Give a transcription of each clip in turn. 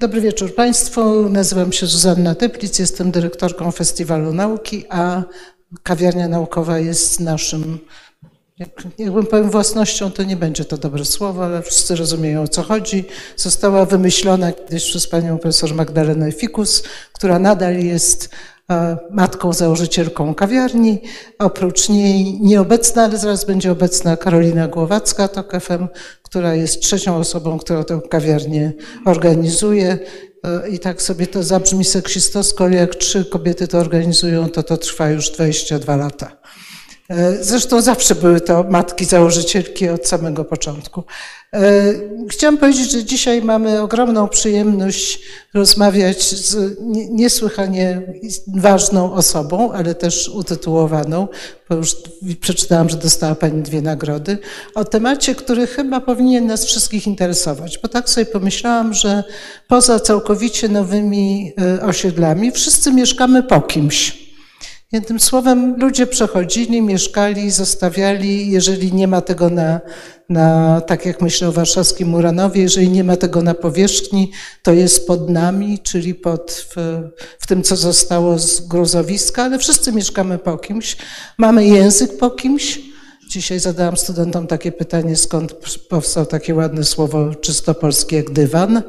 Dobry wieczór Państwu. Nazywam się Zuzanna Teplic, jestem dyrektorką Festiwalu Nauki, a kawiarnia naukowa jest naszym, jak, jakbym powiem własnością, to nie będzie to dobre słowo, ale wszyscy rozumieją o co chodzi. Została wymyślona kiedyś przez panią profesor Magdalenę Fikus, która nadal jest matką założycielką kawiarni. Oprócz niej nieobecna, ale zaraz będzie obecna Karolina Głowacka, TOK FM, która jest trzecią osobą, która tę kawiarnię organizuje. E, I tak sobie to zabrzmi seksistowsko, ale jak trzy kobiety to organizują, to to trwa już 22 lata. E, zresztą zawsze były to matki założycielki od samego początku. E, chciałam powiedzieć, że dzisiaj mamy ogromną przyjemność rozmawiać z niesłychanie ważną osobą, ale też utytułowaną, bo już przeczytałam, że dostała Pani dwie nagrody, o temacie, który chyba powinien nas wszystkich interesować, bo tak sobie pomyślałam, że poza całkowicie nowymi e, osiedlami wszyscy mieszkamy po kimś. Jednym słowem, ludzie przechodzili, mieszkali, zostawiali. Jeżeli nie ma tego na, na, tak jak myślę o warszawskim Muranowie, jeżeli nie ma tego na powierzchni, to jest pod nami, czyli pod, w, w tym, co zostało z gruzowiska, ale wszyscy mieszkamy po kimś. Mamy język po kimś. Dzisiaj zadałam studentom takie pytanie, skąd powstał takie ładne słowo czysto polskie jak dywan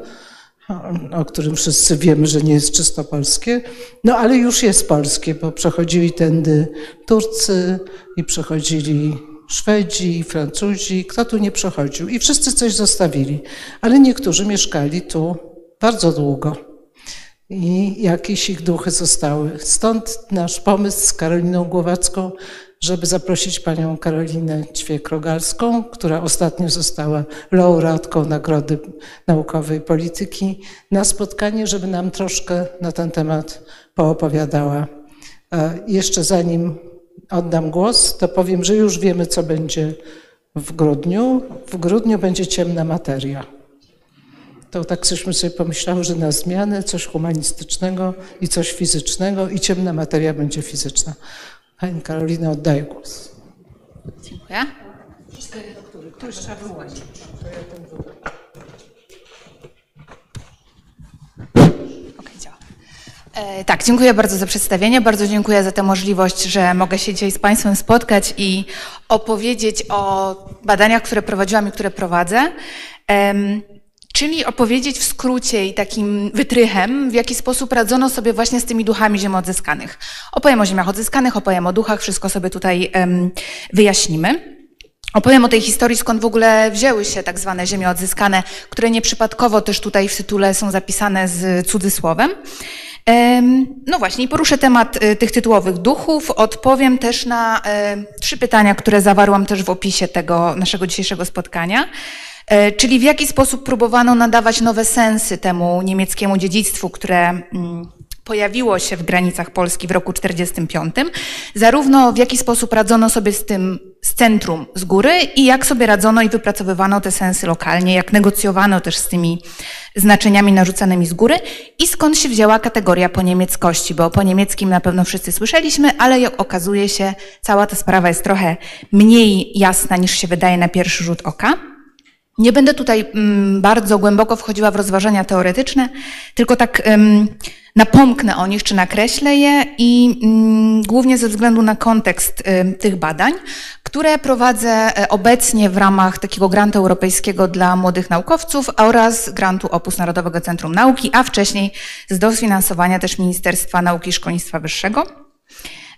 o którym wszyscy wiemy, że nie jest czysto polskie, no ale już jest polskie, bo przechodzili tędy Turcy i przechodzili Szwedzi, Francuzi, kto tu nie przechodził? I wszyscy coś zostawili, ale niektórzy mieszkali tu bardzo długo. I jakieś ich duchy zostały. Stąd nasz pomysł z Karoliną Głowacką, żeby zaprosić panią Karolinę Ćwiek-Rogalską, która ostatnio została laureatką Nagrody Naukowej Polityki, na spotkanie, żeby nam troszkę na ten temat poopowiadała. Jeszcze zanim oddam głos, to powiem, że już wiemy, co będzie w grudniu. W grudniu będzie ciemna materia. To tak sobie pomyślały, że na zmianę coś humanistycznego i coś fizycznego i ciemna materia będzie fizyczna. Pani Karolina, oddaję głos. Dziękuję. Tu już trzeba wyłączyć. E, tak, dziękuję bardzo za przedstawienie. Bardzo dziękuję za tę możliwość, że mogę się dzisiaj z Państwem spotkać i opowiedzieć o badaniach, które prowadziłam i które prowadzę. Czyli opowiedzieć w skrócie i takim wytrychem, w jaki sposób radzono sobie właśnie z tymi duchami ziem odzyskanych. Opowiem o ziemiach odzyskanych, opowiem o duchach, wszystko sobie tutaj um, wyjaśnimy. Opowiem o tej historii, skąd w ogóle wzięły się tak zwane ziemie odzyskane, które nieprzypadkowo też tutaj w tytule są zapisane z cudzysłowem. No właśnie, poruszę temat y, tych tytułowych duchów. Odpowiem też na trzy pytania, które zawarłam też w opisie tego naszego dzisiejszego spotkania. E, czyli w jaki sposób próbowano nadawać nowe sensy temu niemieckiemu dziedzictwu, które mm, pojawiło się w granicach Polski w roku 1945, zarówno w jaki sposób radzono sobie z tym z centrum, z góry i jak sobie radzono i wypracowywano te sensy lokalnie, jak negocjowano też z tymi znaczeniami narzucanymi z góry i skąd się wzięła kategoria po niemieckości, bo po niemieckim na pewno wszyscy słyszeliśmy, ale okazuje się, cała ta sprawa jest trochę mniej jasna niż się wydaje na pierwszy rzut oka. Nie będę tutaj mm, bardzo głęboko wchodziła w rozważania teoretyczne, tylko tak napomknę o nich czy nakreślę je i mm, głównie ze względu na kontekst tych badań, które prowadzę e, obecnie w ramach takiego grantu europejskiego dla młodych naukowców oraz grantu Opus Narodowego Centrum Nauki, a wcześniej z dofinansowania też Ministerstwa Nauki i Szkolnictwa Wyższego.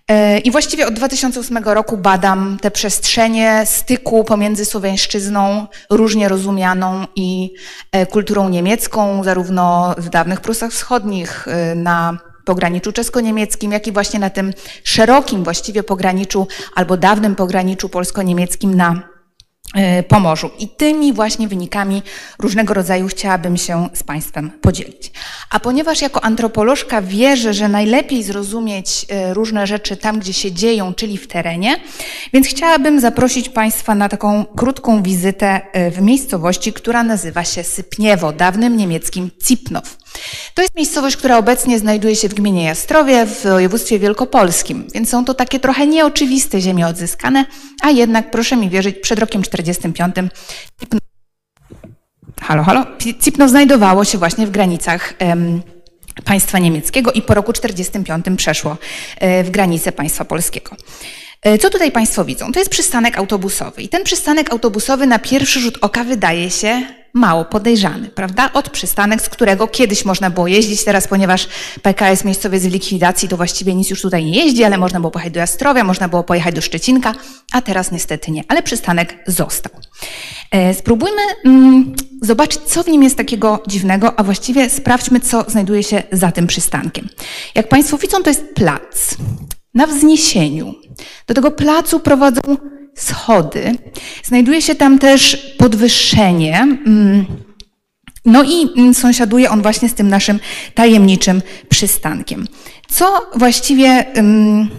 E, I właściwie od 2008 roku badam te przestrzenie styku pomiędzy słowiańszczyzną, różnie rozumianą i e, kulturą niemiecką, zarówno w dawnych Prusach Wschodnich, e, na pograniczu czesko-niemieckim, jak i właśnie na tym szerokim właściwie pograniczu albo dawnym pograniczu polsko-niemieckim na Pomorzu. I tymi właśnie wynikami różnego rodzaju chciałabym się z Państwem podzielić. A ponieważ jako antropolożka wierzę, że najlepiej zrozumieć e, różne rzeczy tam, gdzie się dzieją, czyli w terenie, więc chciałabym zaprosić Państwa na taką krótką wizytę e, w miejscowości, która nazywa się Sypniewo, dawnym niemieckim Cipnow. To jest miejscowość, która obecnie znajduje się w gminie Jastrowie w województwie wielkopolskim, więc są to takie trochę nieoczywiste ziemie odzyskane, a jednak proszę mi wierzyć, przed rokiem 45 halo, halo, Cipno znajdowało się właśnie w granicach em, państwa niemieckiego i po roku 1945 przeszło e, w granice państwa polskiego. E, Co tutaj Państwo widzą? To jest przystanek autobusowy. I ten przystanek autobusowy na pierwszy rzut oka wydaje się mało podejrzany, prawda? Od przystanek, z którego kiedyś można było jeździć, teraz ponieważ PKS miejscowy jest w likwidacji, to właściwie nic już tutaj nie jeździ, ale można było pojechać do Jastrowia, można było pojechać do Szczecinka, a teraz niestety nie. Ale przystanek został. E, Spróbujmy mm, zobaczyć, co w nim jest takiego dziwnego, a właściwie sprawdźmy, co znajduje się za tym przystankiem. Jak Państwo widzą, to jest plac na wzniesieniu. Do tego placu prowadzą schody. Znajduje się tam też podwyższenie. mm, No i mm, sąsiaduje on właśnie z tym naszym tajemniczym przystankiem. Co właściwie, ym,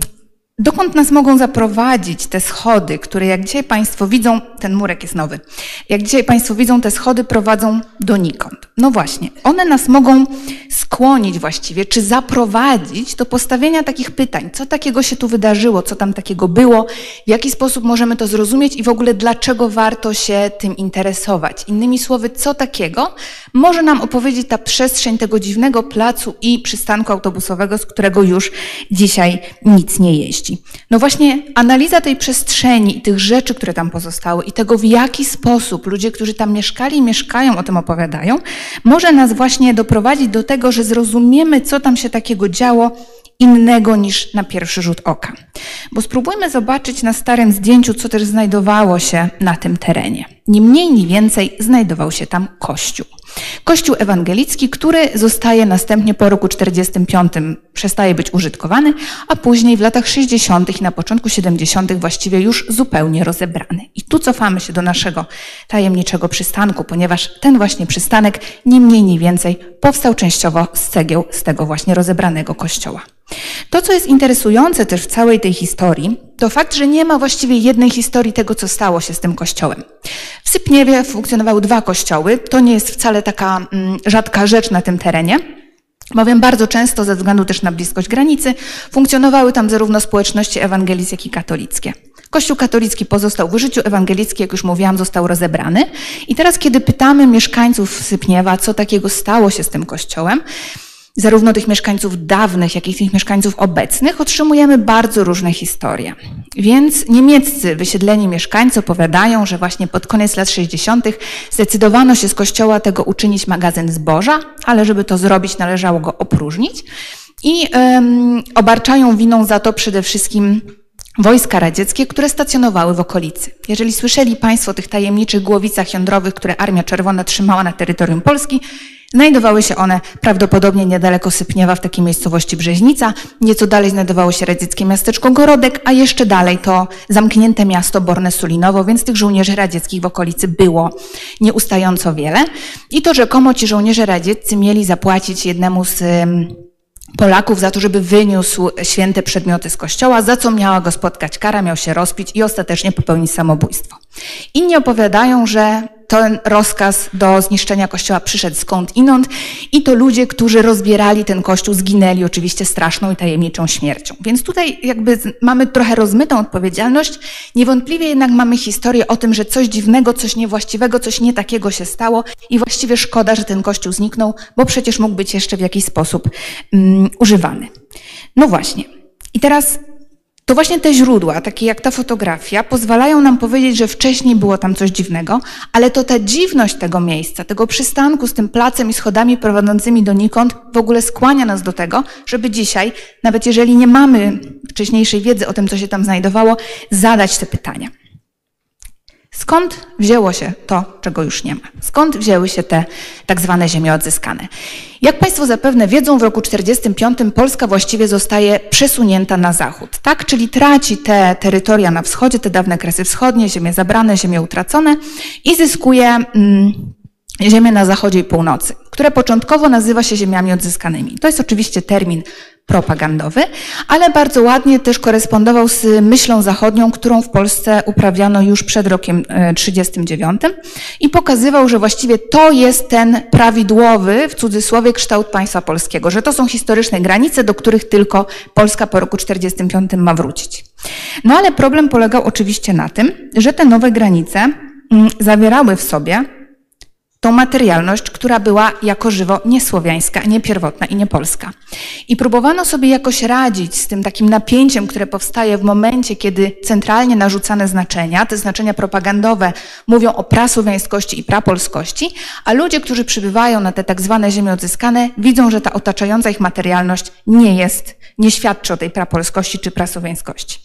dokąd nas mogą zaprowadzić te schody, które jak dzisiaj Państwo widzą, ten murek jest nowy, jak dzisiaj Państwo widzą, te schody prowadzą donikąd. No właśnie, one nas mogą skłonić właściwie, czy zaprowadzić do postawienia takich pytań, co takiego się tu wydarzyło, co tam takiego było, w jaki sposób możemy to zrozumieć i w ogóle dlaczego warto się tym interesować. Innymi słowy, co takiego może nam opowiedzieć ta przestrzeń tego dziwnego placu i przystanku autobusowego, z którego już dzisiaj nic nie jeździ. No właśnie, analiza tej przestrzeni i tych rzeczy, które tam pozostały i tego, w jaki sposób ludzie, którzy tam mieszkali i mieszkają, o tym opowiadają, może nas właśnie doprowadzić do tego, że zrozumiemy, co tam się takiego działo innego niż na pierwszy rzut oka. Bo spróbujmy zobaczyć na starym zdjęciu, co też znajdowało się na tym terenie. Ni mniej, ni więcej znajdował się tam kościół. Kościół ewangelicki, który zostaje następnie po roku 45 przestaje być użytkowany, a później w latach 60. i na początku 70. właściwie już zupełnie rozebrany. I tu cofamy się do naszego tajemniczego przystanku, ponieważ ten właśnie przystanek, ni mniej, ni więcej, powstał częściowo z cegieł z tego właśnie rozebranego kościoła. To, co jest interesujące też w całej tej historii, to fakt, że nie ma właściwie jednej historii tego, co stało się z tym kościołem. W Sypniewie funkcjonowały dwa kościoły. To nie jest wcale taka mm, rzadka rzecz na tym terenie. Bowiem bardzo często, ze względu też na bliskość granicy, funkcjonowały tam zarówno społeczności ewangelickie, jak i katolickie. Kościół katolicki pozostał w życiu, ewangelicki, jak już mówiłam, został rozebrany. I teraz, kiedy pytamy mieszkańców Sypniewa, co takiego stało się z tym kościołem, zarówno tych mieszkańców dawnych, jak i tych mieszkańców obecnych, otrzymujemy bardzo różne historie. Więc niemieccy wysiedleni mieszkańcy opowiadają, że właśnie pod koniec lat 60. zdecydowano się z kościoła tego uczynić magazyn zboża, ale żeby to zrobić, należało go opróżnić. I um, obarczają winą za to przede wszystkim wojska radzieckie, które stacjonowały w okolicy. Jeżeli słyszeli Państwo o tych tajemniczych głowicach jądrowych, które Armia Czerwona trzymała na terytorium Polski, Znajdowały się one prawdopodobnie niedaleko Sypniewa w takiej miejscowości Brzeźnica. Nieco dalej znajdowało się radzieckie miasteczko Gorodek, a jeszcze dalej to zamknięte miasto Borne-Sulinowo, więc tych żołnierzy radzieckich w okolicy było nieustająco wiele. I to rzekomo ci żołnierze radzieccy mieli zapłacić jednemu z Polaków za to, żeby wyniósł święte przedmioty z kościoła, za co miała go spotkać kara, miał się rozpić i ostatecznie popełnić samobójstwo. Inni opowiadają, że ten rozkaz do zniszczenia kościoła przyszedł skąd inąd i to ludzie, którzy rozbierali ten kościół, zginęli oczywiście straszną i tajemniczą śmiercią. Więc tutaj jakby mamy trochę rozmytą odpowiedzialność. Niewątpliwie jednak mamy historię o tym, że coś dziwnego, coś niewłaściwego, coś nie takiego się stało i właściwie szkoda, że ten kościół zniknął, bo przecież mógł być jeszcze w jakiś sposób um, używany. No właśnie. I teraz to właśnie te źródła, takie jak ta fotografia, pozwalają nam powiedzieć, że wcześniej było tam coś dziwnego, ale to ta dziwność tego miejsca, tego przystanku z tym placem i schodami prowadzącymi donikąd w ogóle skłania nas do tego, żeby dzisiaj, nawet jeżeli nie mamy wcześniejszej wiedzy o tym, co się tam znajdowało, zadać te pytania. Skąd wzięło się to, czego już nie ma? Skąd wzięły się te tak zwane ziemie odzyskane? Jak Państwo zapewne wiedzą, w roku 1945 Polska właściwie zostaje przesunięta na zachód, tak? Czyli traci te terytoria na wschodzie, te dawne kresy wschodnie, ziemie zabrane, ziemie utracone i zyskuje mm, ziemię na zachodzie i północy, które początkowo nazywa się ziemiami odzyskanymi. To jest oczywiście termin propagandowy, ale bardzo ładnie też korespondował z myślą zachodnią, którą w Polsce uprawiano już przed rokiem 1939 i pokazywał, że właściwie to jest ten prawidłowy, w cudzysłowie, kształt państwa polskiego, że to są historyczne granice, do których tylko Polska po roku 1945 ma wrócić. No ale problem polegał oczywiście na tym, że te nowe granice zawierały w sobie tą materialność, która była jako żywo niesłowiańska, nie pierwotna i nie polska. I próbowano sobie jakoś radzić z tym takim napięciem, które powstaje w momencie, kiedy centralnie narzucane znaczenia, te znaczenia propagandowe mówią o prasłowiańskości i prapolskości, a ludzie, którzy przybywają na te tak zwane ziemie odzyskane, widzą, że ta otaczająca ich materialność nie jest, nie świadczy o tej prapolskości czy prasłowiańskości.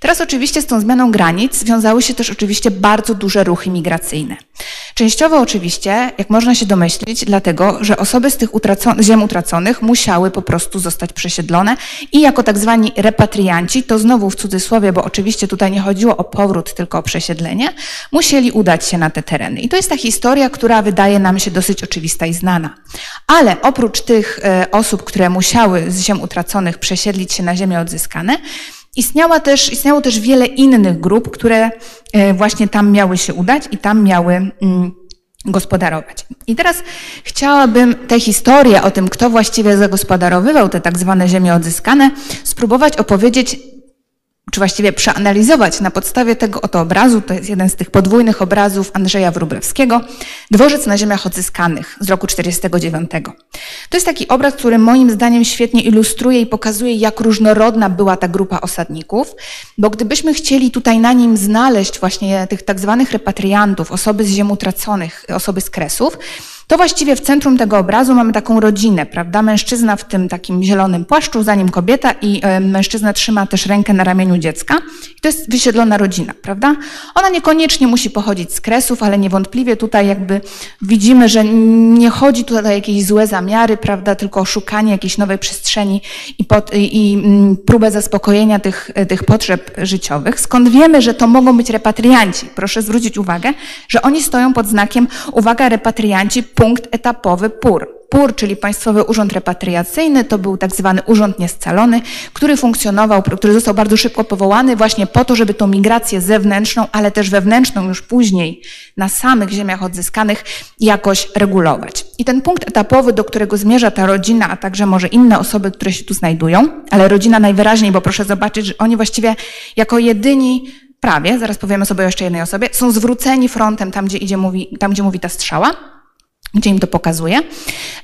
Teraz oczywiście z tą zmianą granic związały się też oczywiście bardzo duże ruchy migracyjne. Częściowo oczywiście, jak można się domyślić, dlatego, że osoby z tych ziem utraconych musiały po prostu zostać przesiedlone i jako tak zwani repatrianci, to znowu w cudzysłowie, bo oczywiście tutaj nie chodziło o powrót, tylko o przesiedlenie, musieli udać się na te tereny. I to jest ta historia, która wydaje nam się dosyć oczywista i znana. Ale oprócz tych e, osób, które musiały z ziem utraconych przesiedlić się na ziemię odzyskane, Istniała też, istniało też wiele innych grup, które e, właśnie tam miały się udać i tam miały mm, gospodarować. I teraz chciałabym tę historię o tym, kto właściwie zagospodarowywał te tak zwane ziemie odzyskane, spróbować opowiedzieć czy właściwie przeanalizować na podstawie tego oto obrazu, to jest jeden z tych podwójnych obrazów Andrzeja Wróblewskiego, Dworzec na ziemiach odzyskanych z roku 49. To jest taki obraz, który moim zdaniem świetnie ilustruje i pokazuje, jak różnorodna była ta grupa osadników, bo gdybyśmy chcieli tutaj na nim znaleźć właśnie tych tak zwanych repatriantów, osoby z ziem utraconych, osoby z kresów, to właściwie w centrum tego obrazu mamy taką rodzinę, prawda? Mężczyzna w tym takim zielonym płaszczu, za nim kobieta i e, mężczyzna trzyma też rękę na ramieniu dziecka. I to jest wysiedlona rodzina, prawda? Ona niekoniecznie musi pochodzić z Kresów, ale niewątpliwie tutaj jakby widzimy, że nie chodzi tutaj o jakieś złe zamiary, prawda? Tylko o szukanie jakiejś nowej przestrzeni i, pod, i, mm, próbę zaspokojenia tych, tych potrzeb życiowych. Skąd wiemy, że to mogą być repatrianci? Proszę zwrócić uwagę, że oni stoją pod znakiem, uwaga, repatrianci, punkt etapowy PUR. PUR, czyli Państwowy Urząd Repatriacyjny, to był tak zwany urząd niescalony, który funkcjonował, który został bardzo szybko powołany właśnie po to, żeby tą migrację zewnętrzną, ale też wewnętrzną już później na samych ziemiach odzyskanych jakoś regulować. I ten punkt etapowy, do którego zmierza ta rodzina, a także może inne osoby, które się tu znajdują, ale rodzina najwyraźniej, bo proszę zobaczyć, że oni właściwie jako jedyni prawie, zaraz powiemy sobie o jeszcze jednej osobie, są zwróceni frontem tam, gdzie idzie, mówi, tam, gdzie mówi ta strzała, gdzie im to pokazuje.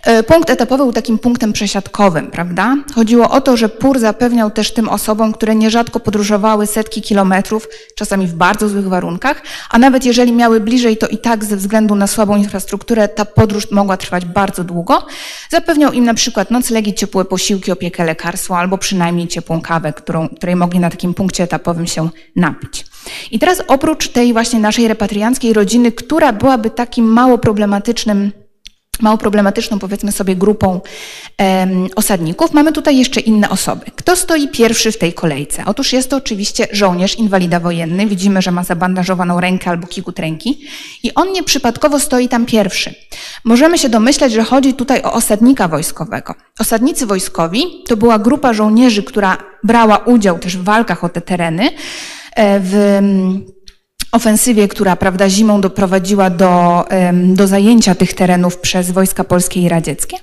E, punkt etapowy był takim punktem przesiadkowym, prawda? Chodziło o to, że PUR zapewniał też tym osobom, które nierzadko podróżowały setki kilometrów, czasami w bardzo złych warunkach, a nawet jeżeli miały bliżej, to i tak ze względu na słabą infrastrukturę ta podróż mogła trwać bardzo długo. Zapewniał im na przykład noclegi, ciepłe posiłki, opiekę lekarską albo przynajmniej ciepłą kawę, którą, której mogli na takim punkcie etapowym się napić. I teraz oprócz tej właśnie naszej repatrianckiej rodziny, która byłaby takim mało problematycznym mało problematyczną, powiedzmy sobie, grupą um, osadników, mamy tutaj jeszcze inne osoby. Kto stoi pierwszy w tej kolejce? Otóż jest to oczywiście żołnierz, inwalida wojenny. Widzimy, że ma zabandażowaną rękę albo kikut ręki i on nieprzypadkowo stoi tam pierwszy. Możemy się domyśleć, że chodzi tutaj o osadnika wojskowego. Osadnicy wojskowi to była grupa żołnierzy, która brała udział też w walkach o te tereny, e, w ofensywie, która prawda, zimą doprowadziła do, do zajęcia tych terenów przez wojska polskie i radzieckie.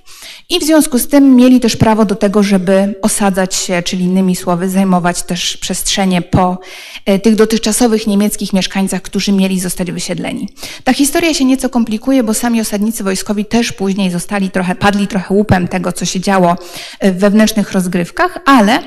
I w związku z tym mieli też prawo do tego, żeby osadzać się, czyli innymi słowy, zajmować też przestrzenie po e, tych dotychczasowych niemieckich mieszkańcach, którzy mieli zostać wysiedleni. Ta historia się nieco komplikuje, bo sami osadnicy wojskowi też później zostali trochę, padli trochę łupem tego, co się działo w wewnętrznych rozgrywkach, ale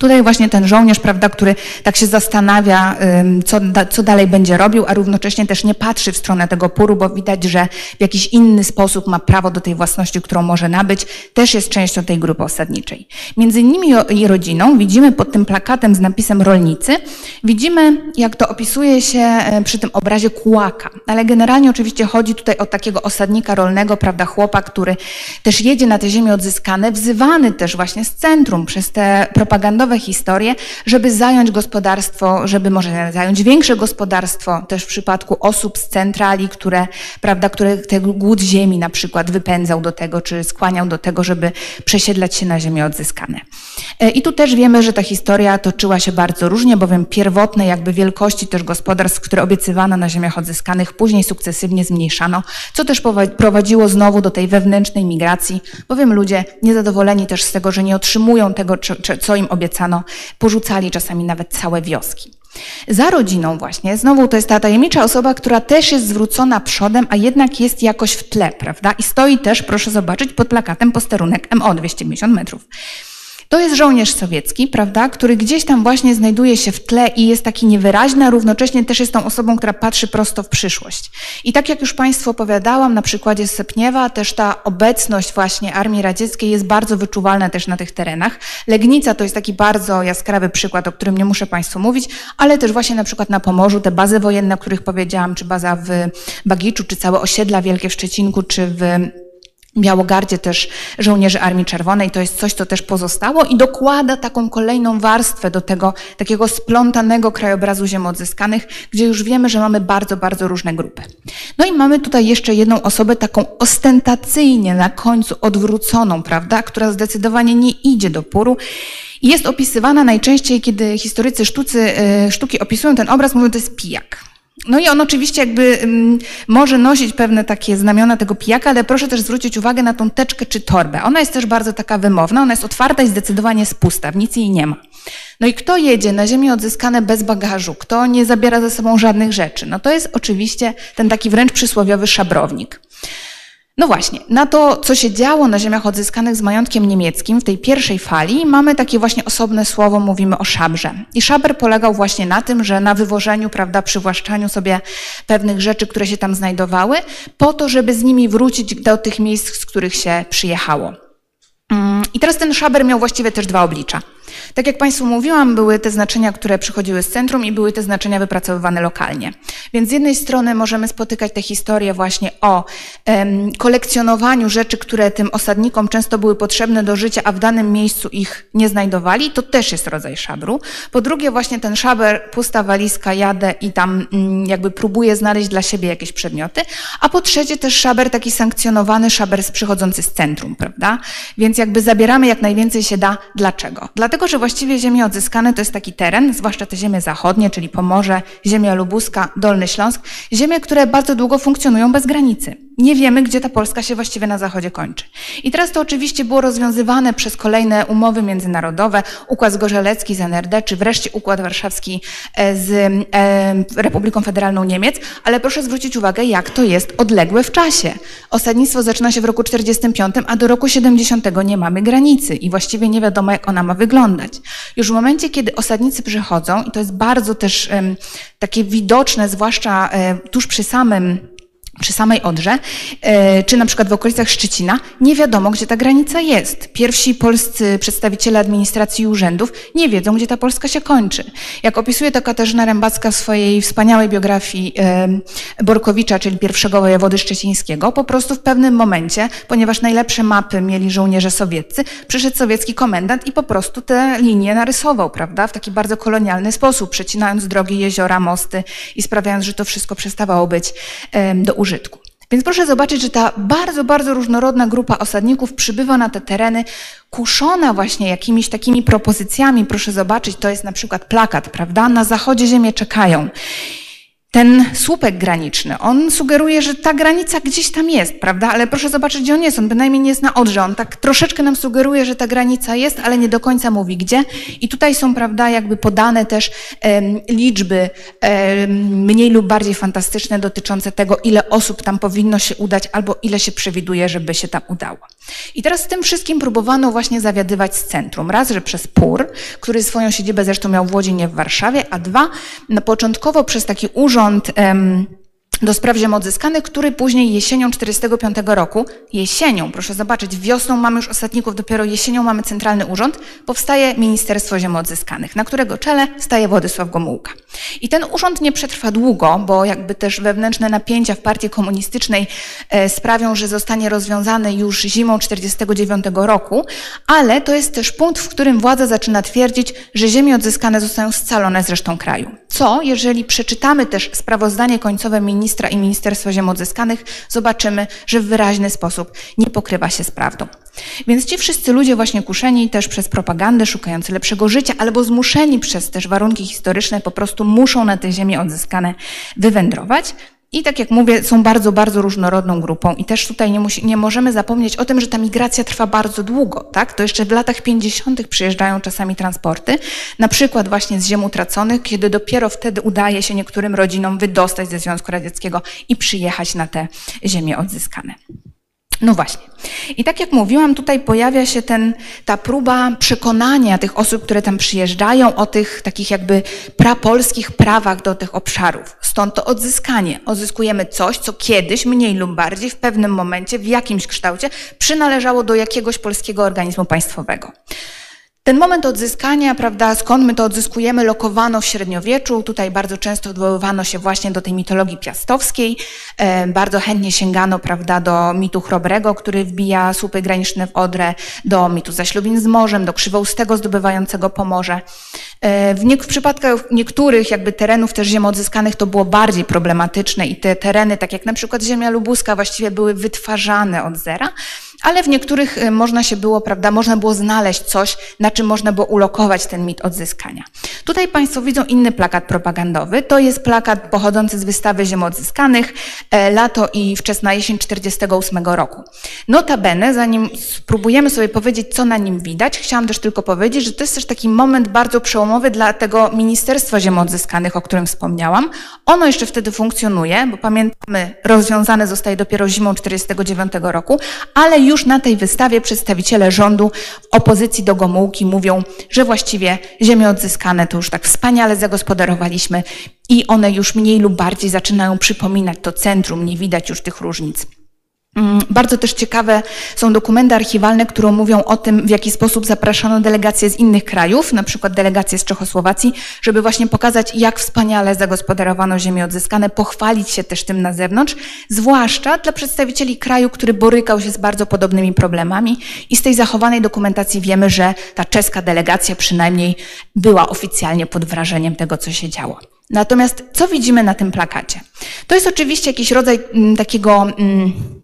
Tutaj właśnie ten żołnierz, prawda, który tak się zastanawia, co, co dalej będzie robił, a równocześnie też nie patrzy w stronę tego puru, bo widać, że w jakiś inny sposób ma prawo do tej własności, którą może nabyć, też jest częścią tej grupy osadniczej. Między innymi i rodziną widzimy pod tym plakatem z napisem rolnicy, widzimy, jak to opisuje się e, przy tym obrazie kłaka. Ale generalnie oczywiście chodzi tutaj o takiego osadnika rolnego, prawda, chłopa, który też jedzie na te ziemie odzyskane, wzywany też właśnie z centrum przez te propagandowe nowe historie, żeby zająć gospodarstwo, żeby może zająć większe gospodarstwo, też w przypadku osób z centrali, które, prawda, które ten głód ziemi na przykład wypędzał do tego, czy skłaniał do tego, żeby przesiedlać się na ziemię odzyskane. E, I tu też wiemy, że ta historia toczyła się bardzo różnie, bowiem pierwotne jakby wielkości też gospodarstw, które obiecywano na ziemiach odzyskanych, później sukcesywnie zmniejszano, co też prowadziło znowu do tej wewnętrznej migracji, bowiem ludzie niezadowoleni też z tego, że nie otrzymują tego, co im obiecano, porzucali czasami nawet całe wioski. Za rodziną właśnie, znowu to jest ta tajemnicza osoba, która też jest zwrócona przodem, a jednak jest jakoś w tle, prawda? I stoi też, proszę zobaczyć, pod plakatem posterunek MO 250 metrów. To jest żołnierz sowiecki, prawda, który gdzieś tam właśnie znajduje się w tle i jest taki niewyraźny, a równocześnie też jest tą osobą, która patrzy prosto w przyszłość. I tak jak już Państwu opowiadałam na przykładzie Sepniewa, też ta obecność właśnie Armii Radzieckiej jest bardzo wyczuwalna też na tych terenach. Legnica to jest taki bardzo jaskrawy przykład, o którym nie muszę Państwu mówić, ale też właśnie na przykład na Pomorzu, te bazy wojenne, o których powiedziałam, czy baza w Bagiczu, czy całe osiedla wielkie w Szczecinku, czy w Białogardzie też żołnierzy Armii Czerwonej, to jest coś, co też pozostało i dokłada taką kolejną warstwę do tego takiego splątanego krajobrazu ziem odzyskanych, gdzie już wiemy, że mamy bardzo, bardzo różne grupy. No i mamy tutaj jeszcze jedną osobę taką ostentacyjnie na końcu odwróconą, prawda, która zdecydowanie nie idzie do puru jest opisywana najczęściej, kiedy historycy sztucy, e, sztuki opisują ten obraz, mówią, to jest pijak. No i on oczywiście jakby um, może nosić pewne takie znamiona tego pijaka, ale proszę też zwrócić uwagę na tą teczkę czy torbę. Ona jest też bardzo taka wymowna, ona jest otwarta i zdecydowanie jest pusta, w nic jej nie ma. No i kto jedzie na ziemię odzyskane bez bagażu, kto nie zabiera ze sobą żadnych rzeczy? No to jest oczywiście ten taki wręcz przysłowiowy szabrownik. No właśnie, na to, co się działo na ziemiach odzyskanych z majątkiem niemieckim w tej pierwszej fali, mamy takie właśnie osobne słowo, mówimy o szabrze. I szaber polegał właśnie na tym, że na wywożeniu, prawda, przywłaszczaniu sobie pewnych rzeczy, które się tam znajdowały, po to, żeby z nimi wrócić do tych miejsc, z których się przyjechało. Mm, I teraz ten szaber miał właściwie też dwa oblicza. Tak jak Państwu mówiłam, były te znaczenia, które przychodziły z centrum i były te znaczenia wypracowywane lokalnie. Więc z jednej strony możemy spotykać te historie właśnie o em, kolekcjonowaniu rzeczy, które tym osadnikom często były potrzebne do życia, a w danym miejscu ich nie znajdowali. To też jest rodzaj szabru. Po drugie właśnie ten szaber, pusta walizka, jadę i tam mm, jakby próbuję znaleźć dla siebie jakieś przedmioty. A po trzecie też szaber taki sankcjonowany, szaber przychodzący z centrum, prawda? Więc jakby zabieramy jak najwięcej się da. Dlaczego? Dlatego, że właściwie ziemie odzyskane to jest taki teren, zwłaszcza te ziemie zachodnie, czyli Pomorze, ziemia lubuska, Dolny Śląsk, ziemie, które bardzo długo funkcjonują bez granicy. Nie wiemy, gdzie ta Polska się właściwie na zachodzie kończy. I teraz to oczywiście było rozwiązywane przez kolejne umowy międzynarodowe, Układ Zgorzelecki z NRD, czy wreszcie Układ Warszawski e, z e, Republiką Federalną Niemiec, ale proszę zwrócić uwagę, jak to jest odległe w czasie. Osadnictwo zaczyna się w roku 45, a do roku 70 nie mamy granicy i właściwie nie wiadomo, jak ona ma wyglądać. Już w momencie, kiedy osadnicy przychodzą, i to jest bardzo też takie widoczne, zwłaszcza um, tuż przy samym przy samej Odrze, e, czy na przykład w okolicach Szczecina, nie wiadomo, gdzie ta granica jest. Pierwsi polscy przedstawiciele administracji i urzędów nie wiedzą, gdzie ta Polska się kończy. Jak opisuje to Katarzyna Rębacka w swojej wspaniałej biografii Borkowicza, czyli pierwszego wojewody szczecińskiego, po prostu w pewnym momencie, ponieważ najlepsze mapy mieli żołnierze sowieccy, przyszedł sowiecki komendant i po prostu te linie narysował, prawda, w taki bardzo kolonialny sposób, przecinając drogi, jeziora, mosty i sprawiając, że to wszystko przestawało być do użytku użytku. Więc proszę zobaczyć, że ta bardzo, bardzo różnorodna grupa osadników przybywa na te tereny, kuszona właśnie jakimiś takimi propozycjami. Proszę zobaczyć, to jest na przykład plakat, prawda? Na zachodzie ziemię czekają. Ten słupek graniczny, on sugeruje, że ta granica gdzieś tam jest, prawda? Ale proszę zobaczyć, gdzie on jest. On bynajmniej nie jest na Odrze. On tak troszeczkę nam sugeruje, że ta granica jest, ale nie do końca mówi gdzie. I tutaj są, prawda, jakby podane też liczby mniej lub bardziej fantastyczne dotyczące tego, ile osób tam powinno się udać, albo ile się przewiduje, żeby się tam udało. I teraz z tym wszystkim próbowano właśnie zawiadywać z centrum. Raz, że przez PUR, który swoją siedzibę zresztą miał w Łodzi, nie w Warszawie, a dwa, no, początkowo przez taki urząd um, do spraw ziem odzyskanych, który później jesienią 45 roku, jesienią, proszę zobaczyć, wiosną mamy już osadników, dopiero jesienią mamy centralny urząd, powstaje Ministerstwo Ziem Odzyskanych, na którego czele staje Władysław Gomułka. I ten urząd nie przetrwa długo, bo jakby też wewnętrzne napięcia w partii komunistycznej e, sprawią, że zostanie rozwiązany już zimą 49 roku, ale to jest też punkt, w którym władza zaczyna twierdzić, że ziemie odzyskane zostają scalone z resztą kraju. Co, jeżeli przeczytamy też sprawozdanie końcowe ministra i Ministerstwa Ziem Odzyskanych, zobaczymy, że w wyraźny sposób nie pokrywa się z prawdą. Więc ci wszyscy ludzie właśnie kuszeni też przez propagandę, szukający lepszego życia, albo zmuszeni przez też warunki historyczne, po prostu muszą na te ziemie odzyskane wywędrować. I tak jak mówię, są bardzo, bardzo różnorodną grupą i też tutaj nie, musi, nie możemy zapomnieć o tym, że ta migracja trwa bardzo długo, tak? To jeszcze w latach 50. przyjeżdżają czasami transporty, na przykład właśnie z ziem utraconych, kiedy dopiero wtedy udaje się niektórym rodzinom wydostać ze Związku Radzieckiego i przyjechać na te ziemie odzyskane. No właśnie. I tak jak mówiłam, tutaj pojawia się ten, ta próba przekonania tych osób, które tam przyjeżdżają, o tych takich jakby prapolskich prawach do tych obszarów. Stąd to odzyskanie. Odzyskujemy coś, co kiedyś, mniej lub bardziej, w pewnym momencie, w jakimś kształcie, przynależało do jakiegoś polskiego organizmu państwowego. Ten moment odzyskania, prawda, skąd my to odzyskujemy, lokowano w średniowieczu. Tutaj bardzo często odwoływano się właśnie do tej mitologii piastowskiej. E, bardzo chętnie sięgano, prawda, do mitu Chrobrego, który wbija słupy graniczne w Odrę, do mitu zaślubin z morzem, do Krzywoustego zdobywającego Pomorze. E, w, nie, w przypadkach niektórych jakby terenów też ziem odzyskanych to było bardziej problematyczne i te tereny, tak jak na przykład ziemia lubuska, właściwie były wytwarzane od zera ale w niektórych y, można się było, prawda, można było znaleźć coś, na czym można było ulokować ten mit odzyskania. Tutaj Państwo widzą inny plakat propagandowy. To jest plakat pochodzący z wystawy Ziem Odzyskanych, e, lato i wczesna jesień 48 roku. Notabene, zanim spróbujemy sobie powiedzieć, co na nim widać, chciałam też tylko powiedzieć, że to jest też taki moment bardzo przełomowy dla tego Ministerstwa Ziem Odzyskanych, o którym wspomniałam. Ono jeszcze wtedy funkcjonuje, bo pamiętamy, rozwiązane zostaje dopiero zimą 49 roku, ale już na tej wystawie przedstawiciele rządu opozycji do Gomułki mówią, że właściwie ziemie odzyskane to już tak wspaniale zagospodarowaliśmy i one już mniej lub bardziej zaczynają przypominać to centrum, nie widać już tych różnic. Mm, bardzo też ciekawe są dokumenty archiwalne, które mówią o tym, w jaki sposób zapraszano delegacje z innych krajów, na przykład delegacje z Czechosłowacji, żeby właśnie pokazać, jak wspaniale zagospodarowano ziemię odzyskane, pochwalić się też tym na zewnątrz, zwłaszcza dla przedstawicieli kraju, który borykał się z bardzo podobnymi problemami. I z tej zachowanej dokumentacji wiemy, że ta czeska delegacja przynajmniej była oficjalnie pod wrażeniem tego, co się działo. Natomiast co widzimy na tym plakacie? To jest oczywiście jakiś rodzaj m, mm, takiego. M, mm,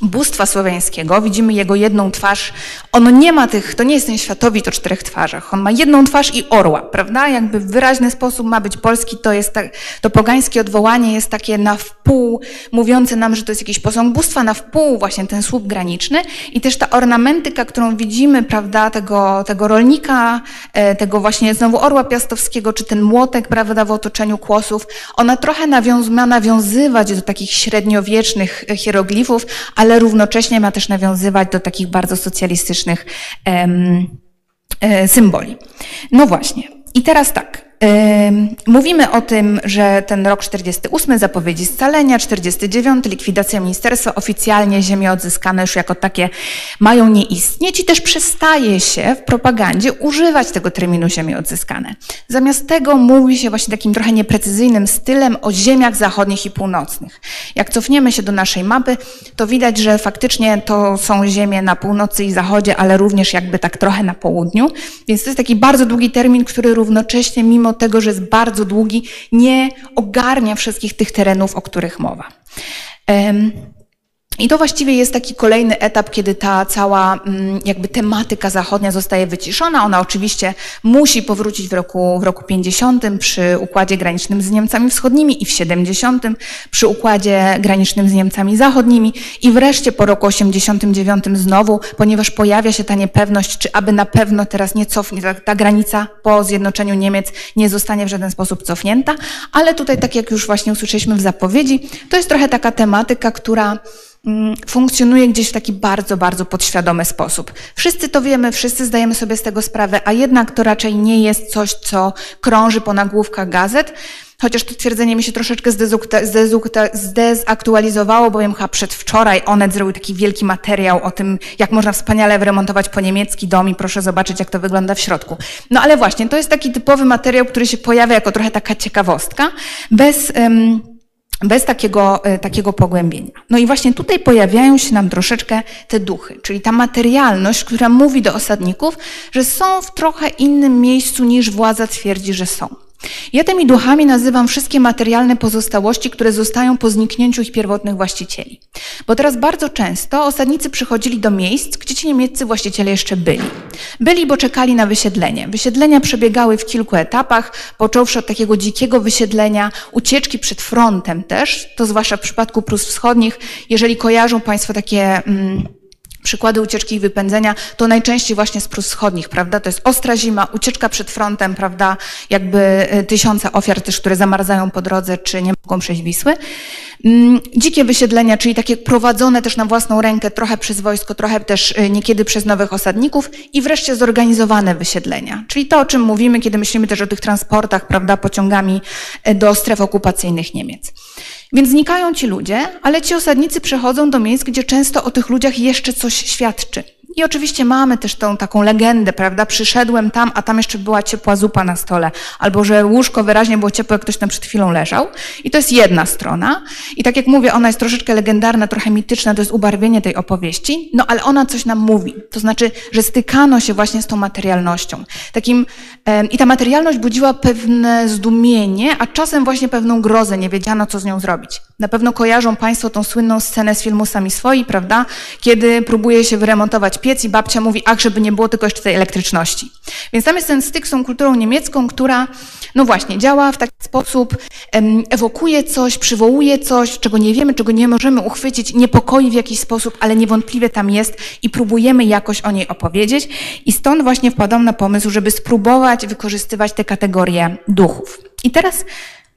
bóstwa słowiańskiego, widzimy jego jedną twarz. On nie ma tych, to nie jest ten światowit o czterech twarzach. On ma jedną twarz i orła, prawda? Jakby w wyraźny sposób ma być polski, to jest tak, to pogańskie odwołanie jest takie na wpół, mówiące nam, że to jest jakiś posąg bóstwa, na wpół właśnie ten słup graniczny i też ta ornamentyka, którą widzimy, prawda, tego, tego rolnika, e, tego właśnie znowu orła piastowskiego, czy ten młotek, prawda, w otoczeniu kłosów, ona trochę nawiąz, ma nawiązywać do takich średniowiecznych hieroglifów, ale ale równocześnie ma też nawiązywać do takich bardzo socjalistycznych e, symboli. No właśnie. I teraz tak. Mówimy o tym, że ten rok 48, zapowiedzi scalenia, 49, likwidacja ministerstwa, oficjalnie ziemie odzyskane już jako takie mają nie istnieć i też przestaje się w propagandzie używać tego terminu ziemie odzyskane. Zamiast tego mówi się właśnie takim trochę nieprecyzyjnym stylem o ziemiach zachodnich i północnych. Jak cofniemy się do naszej mapy, to widać, że faktycznie to są ziemie na północy i zachodzie, ale również jakby tak trochę na południu. Więc to jest taki bardzo długi termin, który równocześnie mimo mimo tego, że jest bardzo długi, nie ogarnia wszystkich tych terenów, o których mowa. I to właściwie jest taki kolejny etap, kiedy ta cała mm, jakby tematyka zachodnia zostaje wyciszona. Ona oczywiście musi powrócić w roku, w roku 50 przy układzie granicznym z Niemcami Wschodnimi i w 70 przy układzie granicznym z Niemcami Zachodnimi i wreszcie po roku 89 znowu, ponieważ pojawia się ta niepewność, czy aby na pewno teraz nie cofnie, ta, ta granica po zjednoczeniu Niemiec nie zostanie w żaden sposób cofnięta, ale tutaj tak jak już właśnie usłyszeliśmy w zapowiedzi, to jest trochę taka tematyka, która funkcjonuje gdzieś w taki bardzo, bardzo podświadomy sposób. Wszyscy to wiemy, wszyscy zdajemy sobie z tego sprawę, a jednak to raczej nie jest coś, co krąży po nagłówkach gazet, chociaż to twierdzenie mi się troszeczkę zdezaktualizowało, bowiem chyba przedwczoraj Onet zrobił taki wielki materiał o tym, jak można wspaniale wyremontować po niemiecki dom i proszę zobaczyć, jak to wygląda w środku. No ale właśnie, to jest taki typowy materiał, który się pojawia jako trochę taka ciekawostka, bez... Um, bez takiego, e, takiego pogłębienia. No i właśnie tutaj pojawiają się nam troszeczkę te duchy, czyli ta materialność, która mówi do osadników, że są w trochę innym miejscu niż władza twierdzi, że są. Ja tymi duchami nazywam wszystkie materialne pozostałości, które zostają po zniknięciu ich pierwotnych właścicieli. Bo teraz bardzo często osadnicy przychodzili do miejsc, gdzie ci niemieccy właściciele jeszcze byli. Byli, bo czekali na wysiedlenie. Wysiedlenia przebiegały w kilku etapach, począwszy od takiego dzikiego wysiedlenia, ucieczki przed frontem też, to zwłaszcza w przypadku Prus Wschodnich. Jeżeli kojarzą Państwo takie... Mm, przykłady ucieczki i wypędzenia, to najczęściej właśnie z Prus Wschodnich, prawda? To jest ostra zima, ucieczka przed frontem, prawda? Jakby y, tysiące ofiar też, które zamarzają po drodze, czy nie mogą przejść Wisły. Mm, dzikie wysiedlenia, czyli takie prowadzone też na własną rękę, trochę przez wojsko, trochę też y, niekiedy przez nowych osadników i wreszcie zorganizowane wysiedlenia. Czyli to, o czym mówimy, kiedy myślimy też o tych transportach, prawda, pociągami y, do stref okupacyjnych Niemiec. Więc znikają ci ludzie, ale ci osadnicy przechodzą do miejsc, gdzie często o tych ludziach jeszcze coś świadczy. I oczywiście mamy też tą taką legendę, prawda? Przyszedłem tam, a tam jeszcze była ciepła zupa na stole, albo że łóżko wyraźnie było ciepłe, jak ktoś tam przed chwilą leżał. I to jest jedna strona. I tak jak mówię, ona jest troszeczkę legendarna, trochę mityczna, to jest ubarwienie tej opowieści, no ale ona coś nam mówi. To znaczy, że stykano się właśnie z tą materialnością. Takim, e, I ta materialność budziła pewne zdumienie, a czasem właśnie pewną grozę, nie wiedziano, co z nią zrobić. Na pewno kojarzą Państwo tą słynną scenę z filmu Sami Swoi, prawda? Kiedy próbuje się wyremontować piec i babcia mówi, ach, żeby nie było tylko jeszcze tej elektryczności. Więc tam jest ten styk z tą kulturą niemiecką, która, no właśnie, działa w taki sposób, ewokuje coś, przywołuje coś, czego nie wiemy, czego nie możemy uchwycić, niepokoi w jakiś sposób, ale niewątpliwie tam jest i próbujemy jakoś o niej opowiedzieć. I stąd właśnie wpadłam na pomysł, żeby spróbować wykorzystywać te kategorie duchów. I teraz,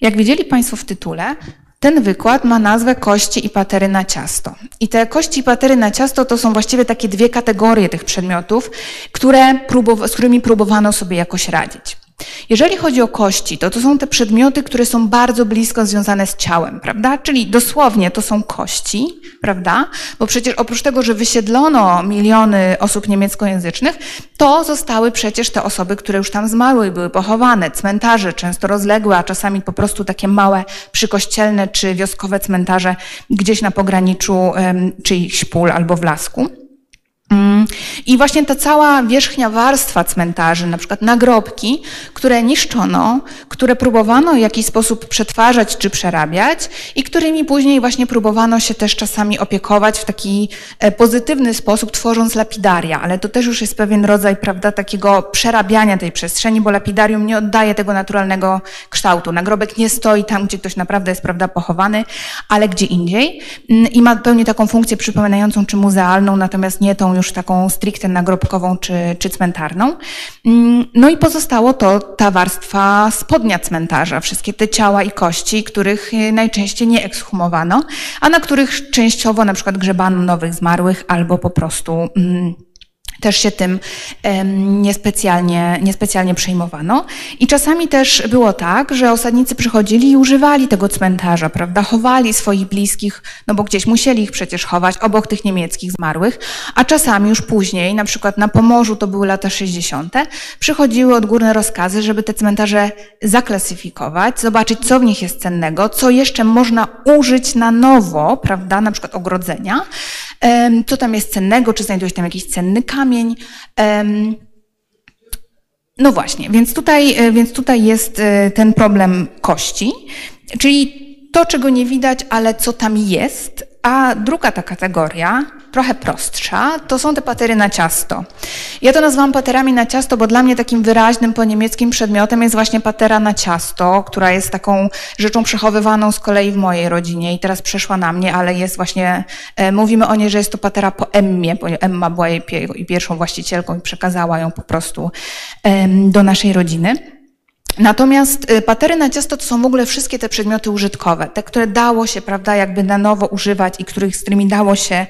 jak widzieli Państwo w tytule, ten wykład ma nazwę kości i patery na ciasto. I te kości i patery na ciasto to są właściwie takie dwie kategorie tych przedmiotów, które z którymi próbowano sobie jakoś radzić. Jeżeli chodzi o kości, to to są te przedmioty, które są bardzo blisko związane z ciałem, prawda? Czyli dosłownie to są kości, prawda? Bo przecież oprócz tego, że wysiedlono miliony osób niemieckojęzycznych, to zostały przecież te osoby, które już tam zmarły i były pochowane. Cmentarze często rozległe, a czasami po prostu takie małe przykościelne czy wioskowe cmentarze gdzieś na pograniczu um, czyichś pól albo w lasku. Mm. I właśnie ta cała wierzchnia warstwa cmentarzy, na przykład nagrobki, które niszczono, które próbowano w jakiś sposób przetwarzać czy przerabiać i którymi później właśnie próbowano się też czasami opiekować w taki e, pozytywny sposób, tworząc lapidaria, ale to też już jest pewien rodzaj, prawda, takiego przerabiania tej przestrzeni, bo lapidarium nie oddaje tego naturalnego kształtu. Nagrobek nie stoi tam, gdzie ktoś naprawdę jest, prawda, pochowany, ale gdzie indziej mm, i ma pełni taką funkcję przypominającą czy muzealną, natomiast nie tą już taką stricte nagrobkową czy, czy cmentarną. Mm, no i pozostało to ta warstwa spodnia cmentarza, wszystkie te ciała i kości, których y, najczęściej nie ekshumowano, a na których częściowo na przykład grzebano nowych zmarłych albo po prostu mm, też się tym niespecjalnie, niespecjalnie przejmowano. I czasami też było tak, że osadnicy przychodzili i używali tego cmentarza, prawda? Chowali swoich bliskich, no bo gdzieś musieli ich przecież chować obok tych niemieckich zmarłych, a czasami już później, na przykład na Pomorzu, to były lata 60., przychodziły odgórne rozkazy, żeby te cmentarze zaklasyfikować, zobaczyć, co w nich jest cennego, co jeszcze można użyć na nowo, prawda? Na przykład ogrodzenia, co tam jest cennego, czy znajduje się tam jakiś cenny kamień. No właśnie, więc tutaj, e, więc tutaj jest e, ten problem kości, czyli to, czego nie widać, ale co tam jest. A druga ta kategoria trochę prostsza, to są te patery na ciasto. Ja to nazwałam paterami na ciasto, bo dla mnie takim wyraźnym po niemieckim przedmiotem jest właśnie patera na ciasto, która jest taką rzeczą przechowywaną z kolei w mojej rodzinie i teraz przeszła na mnie, ale jest właśnie, e, mówimy o niej, że jest to patera po Emmie, bo Emma była jej pierwszą właścicielką i przekazała ją po prostu e, do naszej rodziny. Natomiast e, patery na ciasto to są w ogóle wszystkie te przedmioty użytkowe, te, które dało się, prawda, jakby na nowo używać i których, z którymi dało się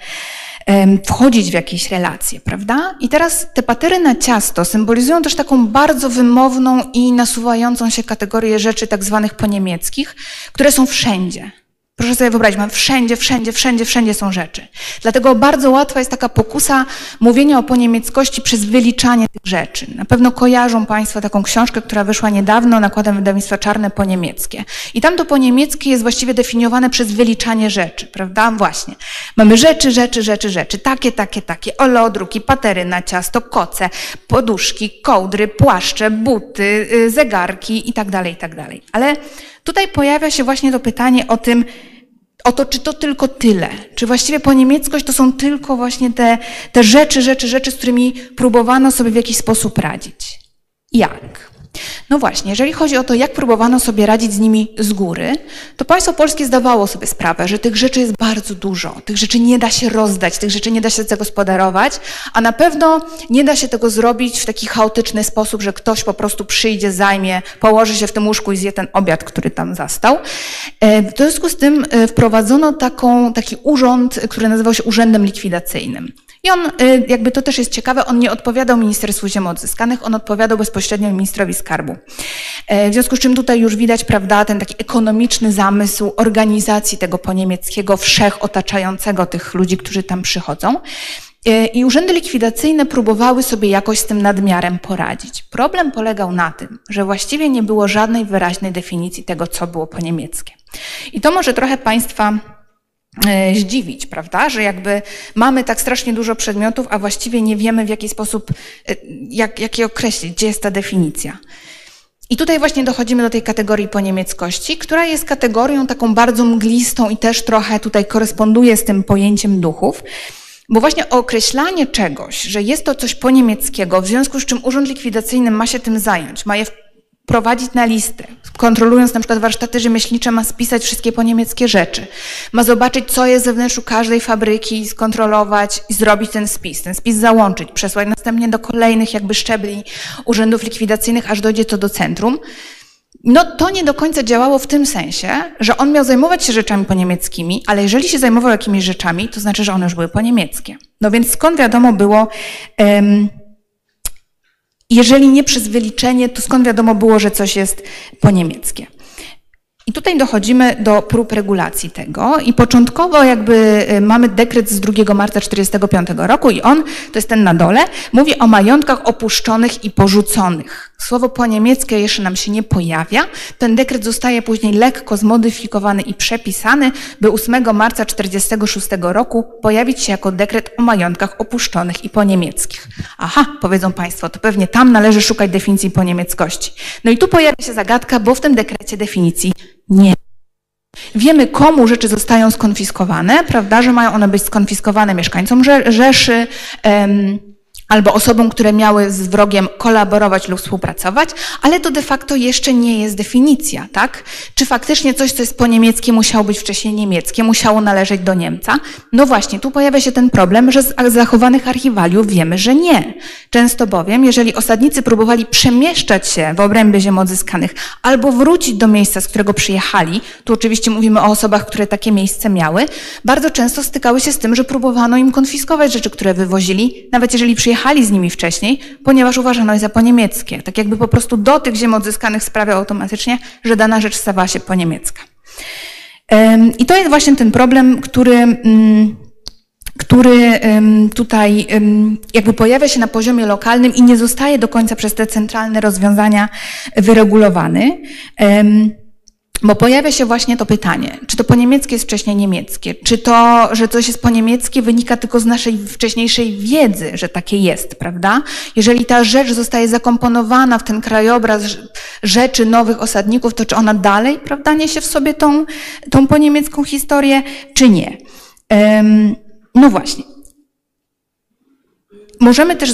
wchodzić w jakieś relacje, prawda? I teraz te patery na ciasto symbolizują też taką bardzo wymowną i nasuwającą się kategorię rzeczy tak zwanych poniemieckich, które są wszędzie. Proszę sobie wyobrazić, mam wszędzie, wszędzie, wszędzie, wszędzie są rzeczy. Dlatego bardzo łatwa jest taka pokusa mówienia o poniemieckości przez wyliczanie tych rzeczy. Na pewno kojarzą Państwo taką książkę, która wyszła niedawno nakładem wydawnictwa Czarne po niemieckie. I tam to po niemieckie jest właściwie definiowane przez wyliczanie rzeczy, prawda? Właśnie. Mamy rzeczy, rzeczy, rzeczy, rzeczy. Takie, takie, takie. Olodruki, patery na ciasto, koce, poduszki, kołdry, płaszcze, buty, y, zegarki i tak dalej, i tak dalej. Ale tutaj pojawia się właśnie to pytanie o tym, o to, czy to tylko tyle, czy właściwie po niemieckość to są tylko właśnie te, te rzeczy, rzeczy, rzeczy, z którymi próbowano sobie w jakiś sposób radzić. Jak? No właśnie, jeżeli chodzi o to, jak próbowano sobie radzić z nimi z góry, to państwo polskie zdawało sobie sprawę, że tych rzeczy jest bardzo dużo, tych rzeczy nie da się rozdać, tych rzeczy nie da się zagospodarować, a na pewno nie da się tego zrobić w taki chaotyczny sposób, że ktoś po prostu przyjdzie, zajmie, położy się w tym łóżku i zje ten obiad, który tam zastał. E, w związku z tym e, wprowadzono taką, taki urząd, który nazywał się Urzędem Likwidacyjnym. I on, y, jakby to też jest ciekawe, on nie odpowiadał Ministerstwu Ziem Odzyskanych, on odpowiadał bezpośrednio ministrowi skarbu. E, w związku z czym tutaj już widać, prawda, ten taki ekonomiczny zamysł organizacji tego poniemieckiego, wszechotaczającego tych ludzi, którzy tam przychodzą. E, I urzędy likwidacyjne próbowały sobie jakoś z tym nadmiarem poradzić. Problem polegał na tym, że właściwie nie było żadnej wyraźnej definicji tego, co było po niemieckie. I to może trochę Państwa zdziwić, prawda? Że jakby mamy tak strasznie dużo przedmiotów, a właściwie nie wiemy w jaki sposób, e, jak, jak je określić, gdzie jest ta definicja. I tutaj właśnie dochodzimy do tej kategorii poniemieckości, która jest kategorią taką bardzo mglistą i też trochę tutaj koresponduje z tym pojęciem duchów. Bo właśnie określanie czegoś, że jest to coś poniemieckiego, w związku z czym Urząd Likwidacyjny ma się tym zająć, ma je prowadzić na listę. Kontrolując na przykład warsztaty rzemieślnicze, ma spisać wszystkie po niemieckie rzeczy. Ma zobaczyć, co jest we wnętrzu każdej fabryki, skontrolować i zrobić ten spis. Ten spis załączyć, przesłać następnie do kolejnych jakby szczebli urzędów likwidacyjnych, aż dojdzie to do centrum. No to nie do końca działało w tym sensie, że on miał zajmować się rzeczami po niemieckimi, ale jeżeli się zajmował jakimiś rzeczami, to znaczy, że one już były po niemieckie. No więc skąd wiadomo było... jeżeli nie przez wyliczenie, to skąd wiadomo było, że coś jest po niemieckie? I tutaj dochodzimy do prób regulacji tego i początkowo jakby y, mamy dekret z 2 marca 1945 roku i on, to jest ten na dole, mówi o majątkach opuszczonych i porzuconych. Słowo po niemieckie jeszcze nam się nie pojawia. Ten dekret zostaje później lekko zmodyfikowany i przepisany, by 8 marca 1946 roku pojawić się jako dekret o majątkach opuszczonych i po niemieckich. Aha, powiedzą Państwo, to pewnie tam należy szukać definicji po niemieckości. No i tu pojawia się zagadka, bo w tym dekrecie definicji nie Wiemy, komu rzeczy zostają skonfiskowane, prawda, że mają one być skonfiskowane mieszkańcom Rzeszy, albo osobom, które miały z wrogiem kolaborować lub współpracować, ale to de facto jeszcze nie jest definicja, tak? Czy faktycznie coś, co jest po niemieckie, musiało być wcześniej niemieckie, musiało należeć do Niemca? No właśnie, tu pojawia się ten problem, że z zachowanych archiwaliów wiemy, że nie. Często bowiem, jeżeli osadnicy próbowali przemieszczać się w obrębie ziem odzyskanych albo wrócić do miejsca, z którego przyjechali, tu oczywiście mówimy o osobach, które takie miejsce miały, bardzo często stykały się z tym, że próbowano im konfiskować rzeczy, które wywozili, nawet jeżeli przyjechali jechali z nimi wcześniej, ponieważ uważano je za poniemieckie. Tak jakby po prostu do tych ziem odzyskanych sprawiał automatycznie, że dana rzecz stawała się poniemiecka. I to jest właśnie ten problem, który, mm, który tutaj jakby pojawia się na poziomie lokalnym i nie zostaje do końca przez te centralne rozwiązania wyregulowany. Bo pojawia się właśnie to pytanie, czy to po niemieckie jest wcześniej niemieckie, czy to, że coś jest po niemieckie wynika tylko z naszej wcześniejszej wiedzy, że takie jest, prawda? Jeżeli ta rzecz zostaje zakomponowana w ten krajobraz rzeczy nowych osadników, to czy ona dalej, prawda, niesie w sobie tą, tą po niemiecką historię, czy nie? Um, no właśnie. Możemy też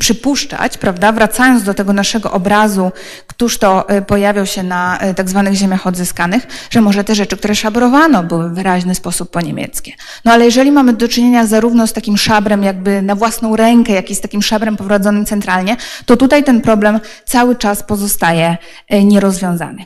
przypuszczać, prawda, wracając do tego naszego obrazu, któż to e, pojawiał się na e, tak zwanych ziemiach odzyskanych, że może te rzeczy, które szabrowano, były w wyraźny sposób po niemieckie. No ale jeżeli mamy do czynienia zarówno z takim szabrem jakby na własną rękę, jak i z takim szabrem prowadzonym centralnie, to tutaj ten problem cały czas pozostaje e, nierozwiązany.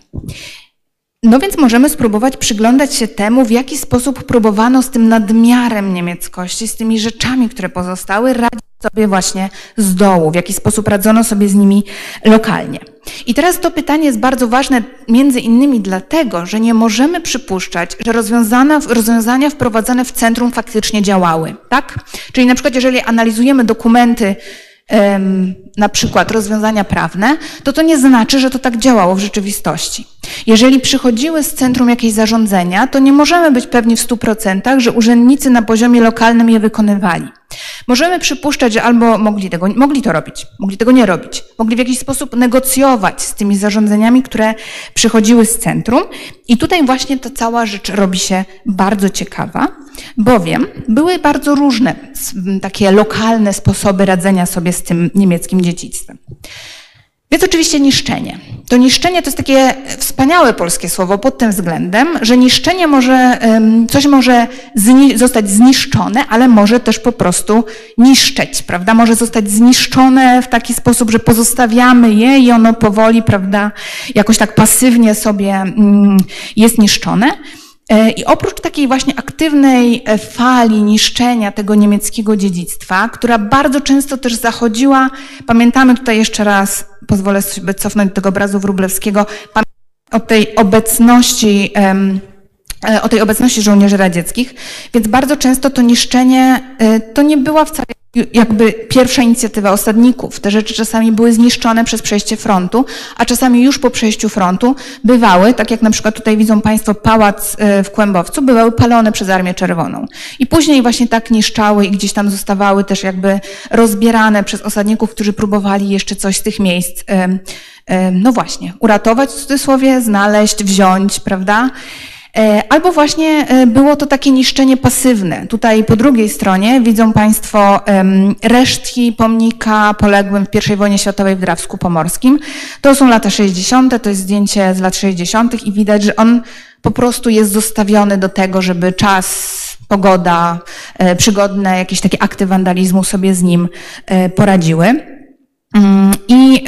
No więc możemy spróbować przyglądać się temu, w jaki sposób próbowano z tym nadmiarem niemieckości, z tymi rzeczami, które pozostały, radzić sobie właśnie z dołu, w jaki sposób radzono sobie z nimi lokalnie. I teraz to pytanie jest bardzo ważne między innymi dlatego, że nie możemy przypuszczać, że rozwiązania, wprowadzane w centrum faktycznie działały, tak? Czyli na przykład jeżeli analizujemy dokumenty na przykład rozwiązania prawne, to to nie znaczy, że to tak działało w rzeczywistości. Jeżeli przychodziły z centrum jakieś zarządzenia, to nie możemy być pewni w 100%, że urzędnicy na poziomie lokalnym je wykonywali. Możemy przypuszczać, że albo mogli, tego, mogli to robić, mogli tego nie robić, mogli w jakiś sposób negocjować z tymi zarządzeniami, które przychodziły z centrum. I tutaj właśnie ta cała rzecz robi się bardzo ciekawa, bowiem były bardzo różne takie lokalne sposoby radzenia sobie z tym niemieckim dziedzictwem. Więc oczywiście niszczenie. To niszczenie to jest takie wspaniałe polskie słowo pod tym względem, że niszczenie może, coś może zni zostać zniszczone, ale może też po prostu niszczeć, prawda? Może zostać zniszczone w taki sposób, że pozostawiamy je i ono powoli, prawda, jakoś tak pasywnie sobie mm, jest niszczone. E, I oprócz takiej właśnie aktywnej e, fali niszczenia tego niemieckiego dziedzictwa, która bardzo często też zachodziła, pamiętamy tutaj jeszcze raz, pozwolę sobie cofnąć do tego obrazu Wróblewskiego, o tej obecności, e, o tej obecności żołnierzy radzieckich, więc bardzo często to niszczenie to nie była wcale jakby pierwsza inicjatywa osadników. Te rzeczy czasami były zniszczone przez przejście frontu, a czasami już po przejściu frontu bywały, tak jak na przykład tutaj widzą Państwo pałac e, w Kłębowcu, bywały palone przez Armię Czerwoną. I później właśnie tak niszczały i gdzieś tam zostawały też jakby rozbierane przez osadników, którzy próbowali jeszcze coś z tych miejsc, no właśnie, uratować w cudzysłowie, znaleźć, wziąć, prawda? E, albo właśnie e, było to takie niszczenie pasywne. Tutaj po drugiej stronie widzą Państwo resztki pomnika poległym w I wojnie światowej w Drawsku Pomorskim. To są lata 60., to jest zdjęcie z lat 60. i widać, że on po prostu jest zostawiony do tego, żeby czas, pogoda, e, przygodne, jakieś takie akty wandalizmu sobie z nim poradziły. Mm, I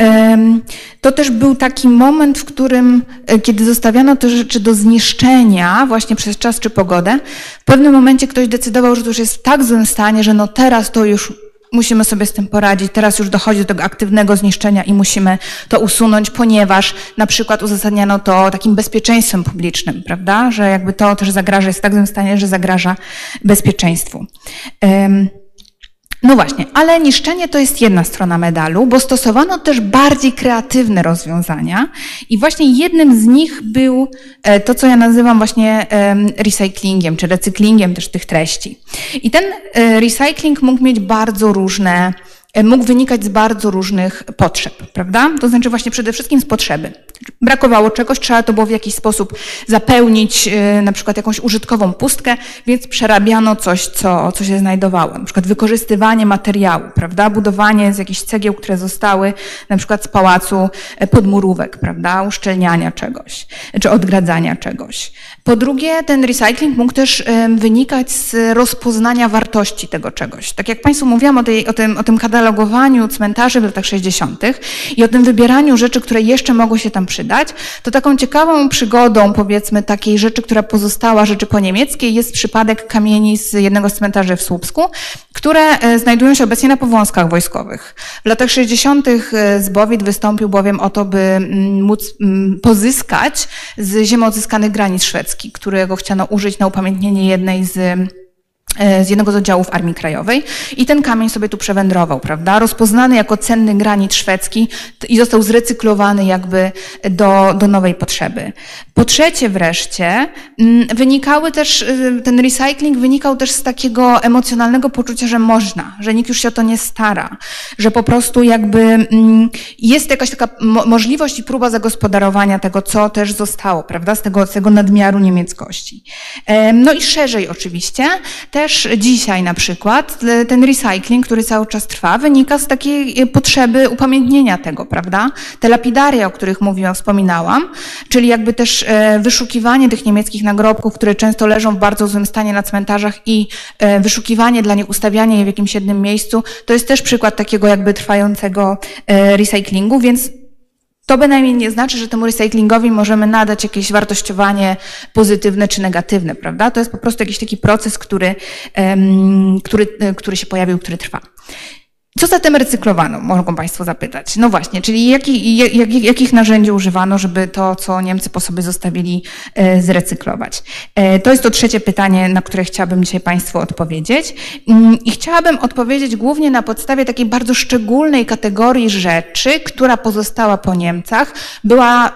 to też był taki moment, w którym, e, kiedy zostawiano te rzeczy do zniszczenia, właśnie przez czas czy pogodę, w pewnym momencie ktoś decydował, że to już jest w tak złym stanie, że no teraz to już musimy sobie z tym poradzić, teraz już dochodzi do tego aktywnego zniszczenia i musimy to usunąć, ponieważ na przykład uzasadniano to takim bezpieczeństwem publicznym, prawda? Że jakby to też zagraża, jest w tak złym stanie, że zagraża bezpieczeństwu. No właśnie, ale niszczenie to jest jedna strona medalu, bo stosowano też bardziej kreatywne rozwiązania i właśnie jednym z nich był e, to, co ja nazywam właśnie recyklingiem, czy recyklingiem też tych treści. I ten e, recycling mógł mieć bardzo różne mógł wynikać z bardzo różnych potrzeb, prawda? To znaczy właśnie przede wszystkim z potrzeby. Brakowało czegoś, trzeba to było w jakiś sposób zapełnić, e, na przykład jakąś użytkową pustkę, więc przerabiano coś, co, co się znajdowało. Na przykład wykorzystywanie materiału, prawda? Budowanie z jakichś cegieł, które zostały na przykład z pałacu e, podmurówek, prawda? Uszczelniania czegoś, czy odgradzania czegoś. Po drugie, ten recycling mógł też wynikać z rozpoznania wartości tego czegoś. Tak jak Państwu mówiłam o, tej, o tym, o tym katalogowaniu cmentarzy w latach 60. i o tym wybieraniu rzeczy, które jeszcze mogły się tam przydać, to taką ciekawą przygodą, powiedzmy, takiej rzeczy, która pozostała, rzeczy po niemieckiej, jest przypadek kamieni z jednego z cmentarzy w Słupsku, które e, znajdują się obecnie na powązkach wojskowych. W latach 60. E, Zbowit wystąpił bowiem o to, by mm, móc mm, pozyskać z ziem odzyskanych granic szwedzkich, którego chciano użyć na upamiętnienie jednej z z jednego z oddziałów Armii Krajowej i ten kamień sobie tu przewędrował, prawda? Rozpoznany jako cenny granit szwedzki i został zrecyklowany jakby do, do nowej potrzeby. Po trzecie wreszcie, mm, wynikały też, y, ten recycling wynikał też z takiego emocjonalnego poczucia, że można, że nikt już się o to nie stara, że po prostu jakby mm, jest jakaś taka możliwość i próba zagospodarowania tego, co też zostało, prawda? Z tego, z tego nadmiaru niemieckości. No i szerzej oczywiście, też dzisiaj na przykład ten recycling, który cały czas trwa, wynika z takiej e, potrzeby upamiętnienia tego, prawda? Te lapidaria, o których mówiłam, wspominałam, czyli jakby też e, wyszukiwanie tych niemieckich nagrobków, które często leżą w bardzo złym stanie na cmentarzach i e, wyszukiwanie dla nich, ustawianie je w jakimś jednym miejscu, to jest też przykład takiego jakby trwającego recyklingu, więc to bynajmniej nie znaczy, że temu recyklingowi możemy nadać jakieś wartościowanie pozytywne czy negatywne, prawda? To jest po prostu jakiś taki proces, który, który, który się pojawił, który trwa. Co zatem recyklowano, mogą Państwo zapytać. No właśnie, czyli jaki, jak, jakich narzędzi używano, żeby to, co Niemcy po sobie zostawili, e, zrecyklować? E, to jest to trzecie pytanie, na które chciałabym dzisiaj Państwu odpowiedzieć. Mm, I chciałabym odpowiedzieć głównie na podstawie takiej bardzo szczególnej kategorii rzeczy, która pozostała po Niemcach, była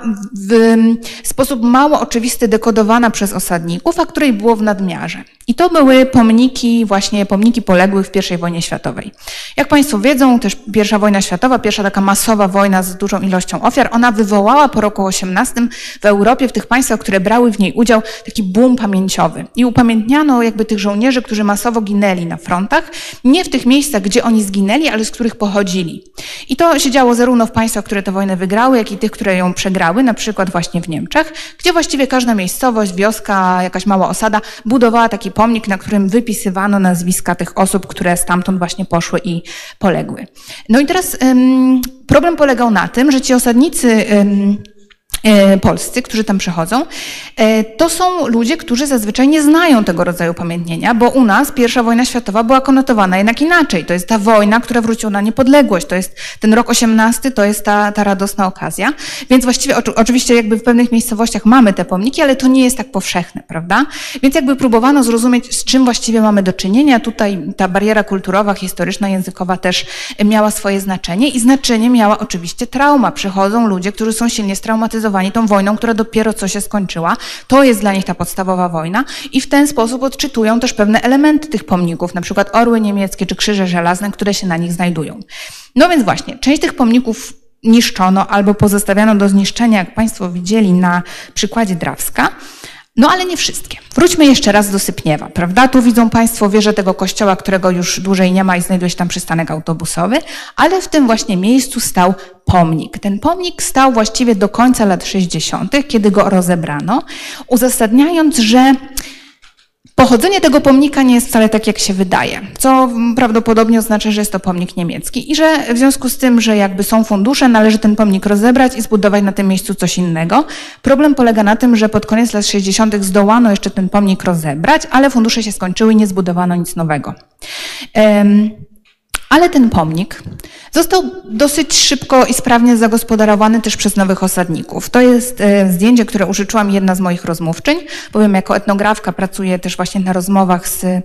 w sposób mało oczywisty dekodowana przez osadników, a której było w nadmiarze. I to były pomniki, właśnie pomniki poległych w I wojnie światowej. Jak Państwo wiedzą, też pierwsza wojna światowa, pierwsza taka masowa wojna z dużą ilością ofiar, ona wywołała po roku 18 w Europie, w tych państwach, które brały w niej udział, taki boom pamięciowy. I upamiętniano jakby tych żołnierzy, którzy masowo ginęli na frontach, nie w tych miejscach, gdzie oni zginęli, ale z których pochodzili. I to się działo zarówno w państwach, które tę wojnę wygrały, jak i tych, które ją przegrały, na przykład właśnie w Niemczech, gdzie właściwie każda miejscowość, wioska, jakaś mała osada budowała taki pomnik, na którym wypisywano nazwiska tych osób, które stamtąd właśnie poszły i poległy. No i teraz problem polegał na tym, że ci osadnicy polscy, którzy tam przychodzą, e, to są ludzie, którzy zazwyczaj nie znają tego rodzaju pamiętnienia, bo u nas pierwsza wojna światowa była konotowana jednak inaczej. To jest ta wojna, która wróciła na niepodległość. To jest ten rok 18, to jest ta, ta radosna okazja. Więc właściwie oczywiście jakby w pewnych miejscowościach mamy te pomniki, ale to nie jest tak powszechne, prawda? Więc jakby próbowano zrozumieć, z czym właściwie mamy do czynienia. Tutaj ta bariera kulturowa, historyczna, językowa też miała swoje znaczenie i znaczenie miała oczywiście trauma. Przychodzą ludzie, którzy są silnie straumatyzowani tą wojną, która dopiero co się skończyła. To jest dla nich ta podstawowa wojna i w ten sposób odczytują też pewne elementy tych pomników, na przykład orły niemieckie czy krzyże żelazne, które się na nich znajdują. No więc właśnie, część tych pomników niszczono albo pozostawiano do zniszczenia, jak Państwo widzieli na przykładzie Drawska. No ale nie wszystkie. Wróćmy jeszcze raz do Sypniewa, prawda? Tu widzą Państwo wieżę tego kościoła, którego już dłużej nie ma i znajduje się tam przystanek autobusowy, ale w tym właśnie miejscu stał pomnik. Ten pomnik stał właściwie do końca lat 60., kiedy go rozebrano, uzasadniając, że Pochodzenie tego pomnika nie jest wcale tak, jak się wydaje, co prawdopodobnie oznacza, że jest to pomnik niemiecki i że w związku z tym, że jakby są fundusze, należy ten pomnik rozebrać i zbudować na tym miejscu coś innego. Problem polega na tym, że pod koniec lat 60. zdołano jeszcze ten pomnik rozebrać, ale fundusze się skończyły i nie zbudowano nic nowego. Um, ale ten pomnik został dosyć szybko i sprawnie zagospodarowany też przez nowych osadników. To jest e, zdjęcie, które użyczyła mi jedna z moich rozmówczyń, bowiem jako etnografka pracuję też właśnie na rozmowach z e,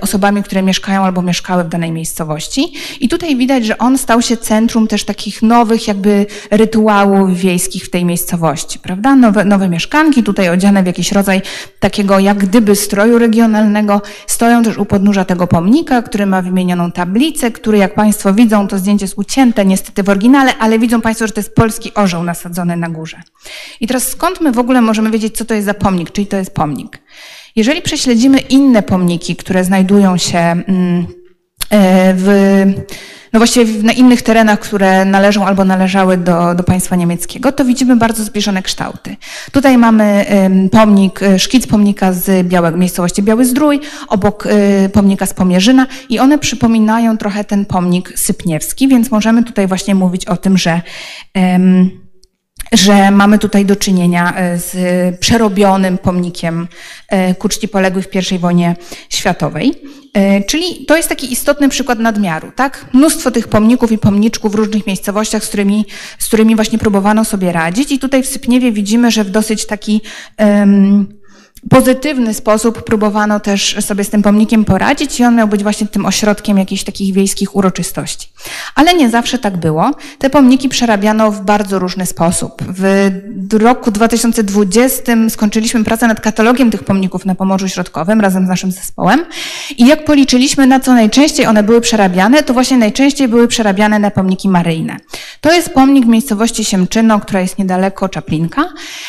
osobami, które mieszkają albo mieszkały w danej miejscowości. I tutaj widać, że on stał się centrum też takich nowych jakby rytuałów wiejskich w tej miejscowości, prawda? Nowe, nowe mieszkanki, tutaj odziane w jakiś rodzaj takiego jak gdyby stroju regionalnego, stoją też u podnóża tego pomnika, który ma wymienioną tablicę, który jak Państwo widzą, to zdjęcie jest ucięte niestety w oryginale, ale widzą Państwo, że to jest polski orzeł nasadzony na górze. I teraz skąd my w ogóle możemy wiedzieć, co to jest za pomnik, czyli to jest pomnik? Jeżeli prześledzimy inne pomniki, które znajdują się mm, e, w no właściwie na innych terenach, które należą albo należały do, do państwa niemieckiego, to widzimy bardzo zbliżone kształty. Tutaj mamy pomnik, e, szkic pomnika z Białego, miejscowości Biały Zdrój, obok e, pomnika z Pomierzyna i one przypominają trochę ten pomnik sypniewski, więc możemy tutaj właśnie mówić o tym, że że mamy tutaj do czynienia e, z przerobionym pomnikiem ku czci poległych w I wojnie światowej. E, czyli to jest taki istotny przykład nadmiaru, tak? Mnóstwo tych pomników i pomniczków w różnych miejscowościach, z którymi, z którymi właśnie próbowano sobie radzić. I tutaj w Sypniewie widzimy, że w dosyć taki um, pozytywny sposób próbowano też sobie z tym pomnikiem poradzić i on miał być właśnie tym ośrodkiem jakichś takich wiejskich uroczystości. Ale nie zawsze tak było. Te pomniki przerabiano w bardzo różny sposób. W roku 2020 skończyliśmy pracę nad katalogiem tych pomników na Pomorzu Środkowym razem z naszym zespołem i jak policzyliśmy, na co najczęściej one były przerabiane, to właśnie najczęściej były przerabiane na pomniki maryjne. To jest pomnik w miejscowości Siemczyno, która jest niedaleko Czaplinka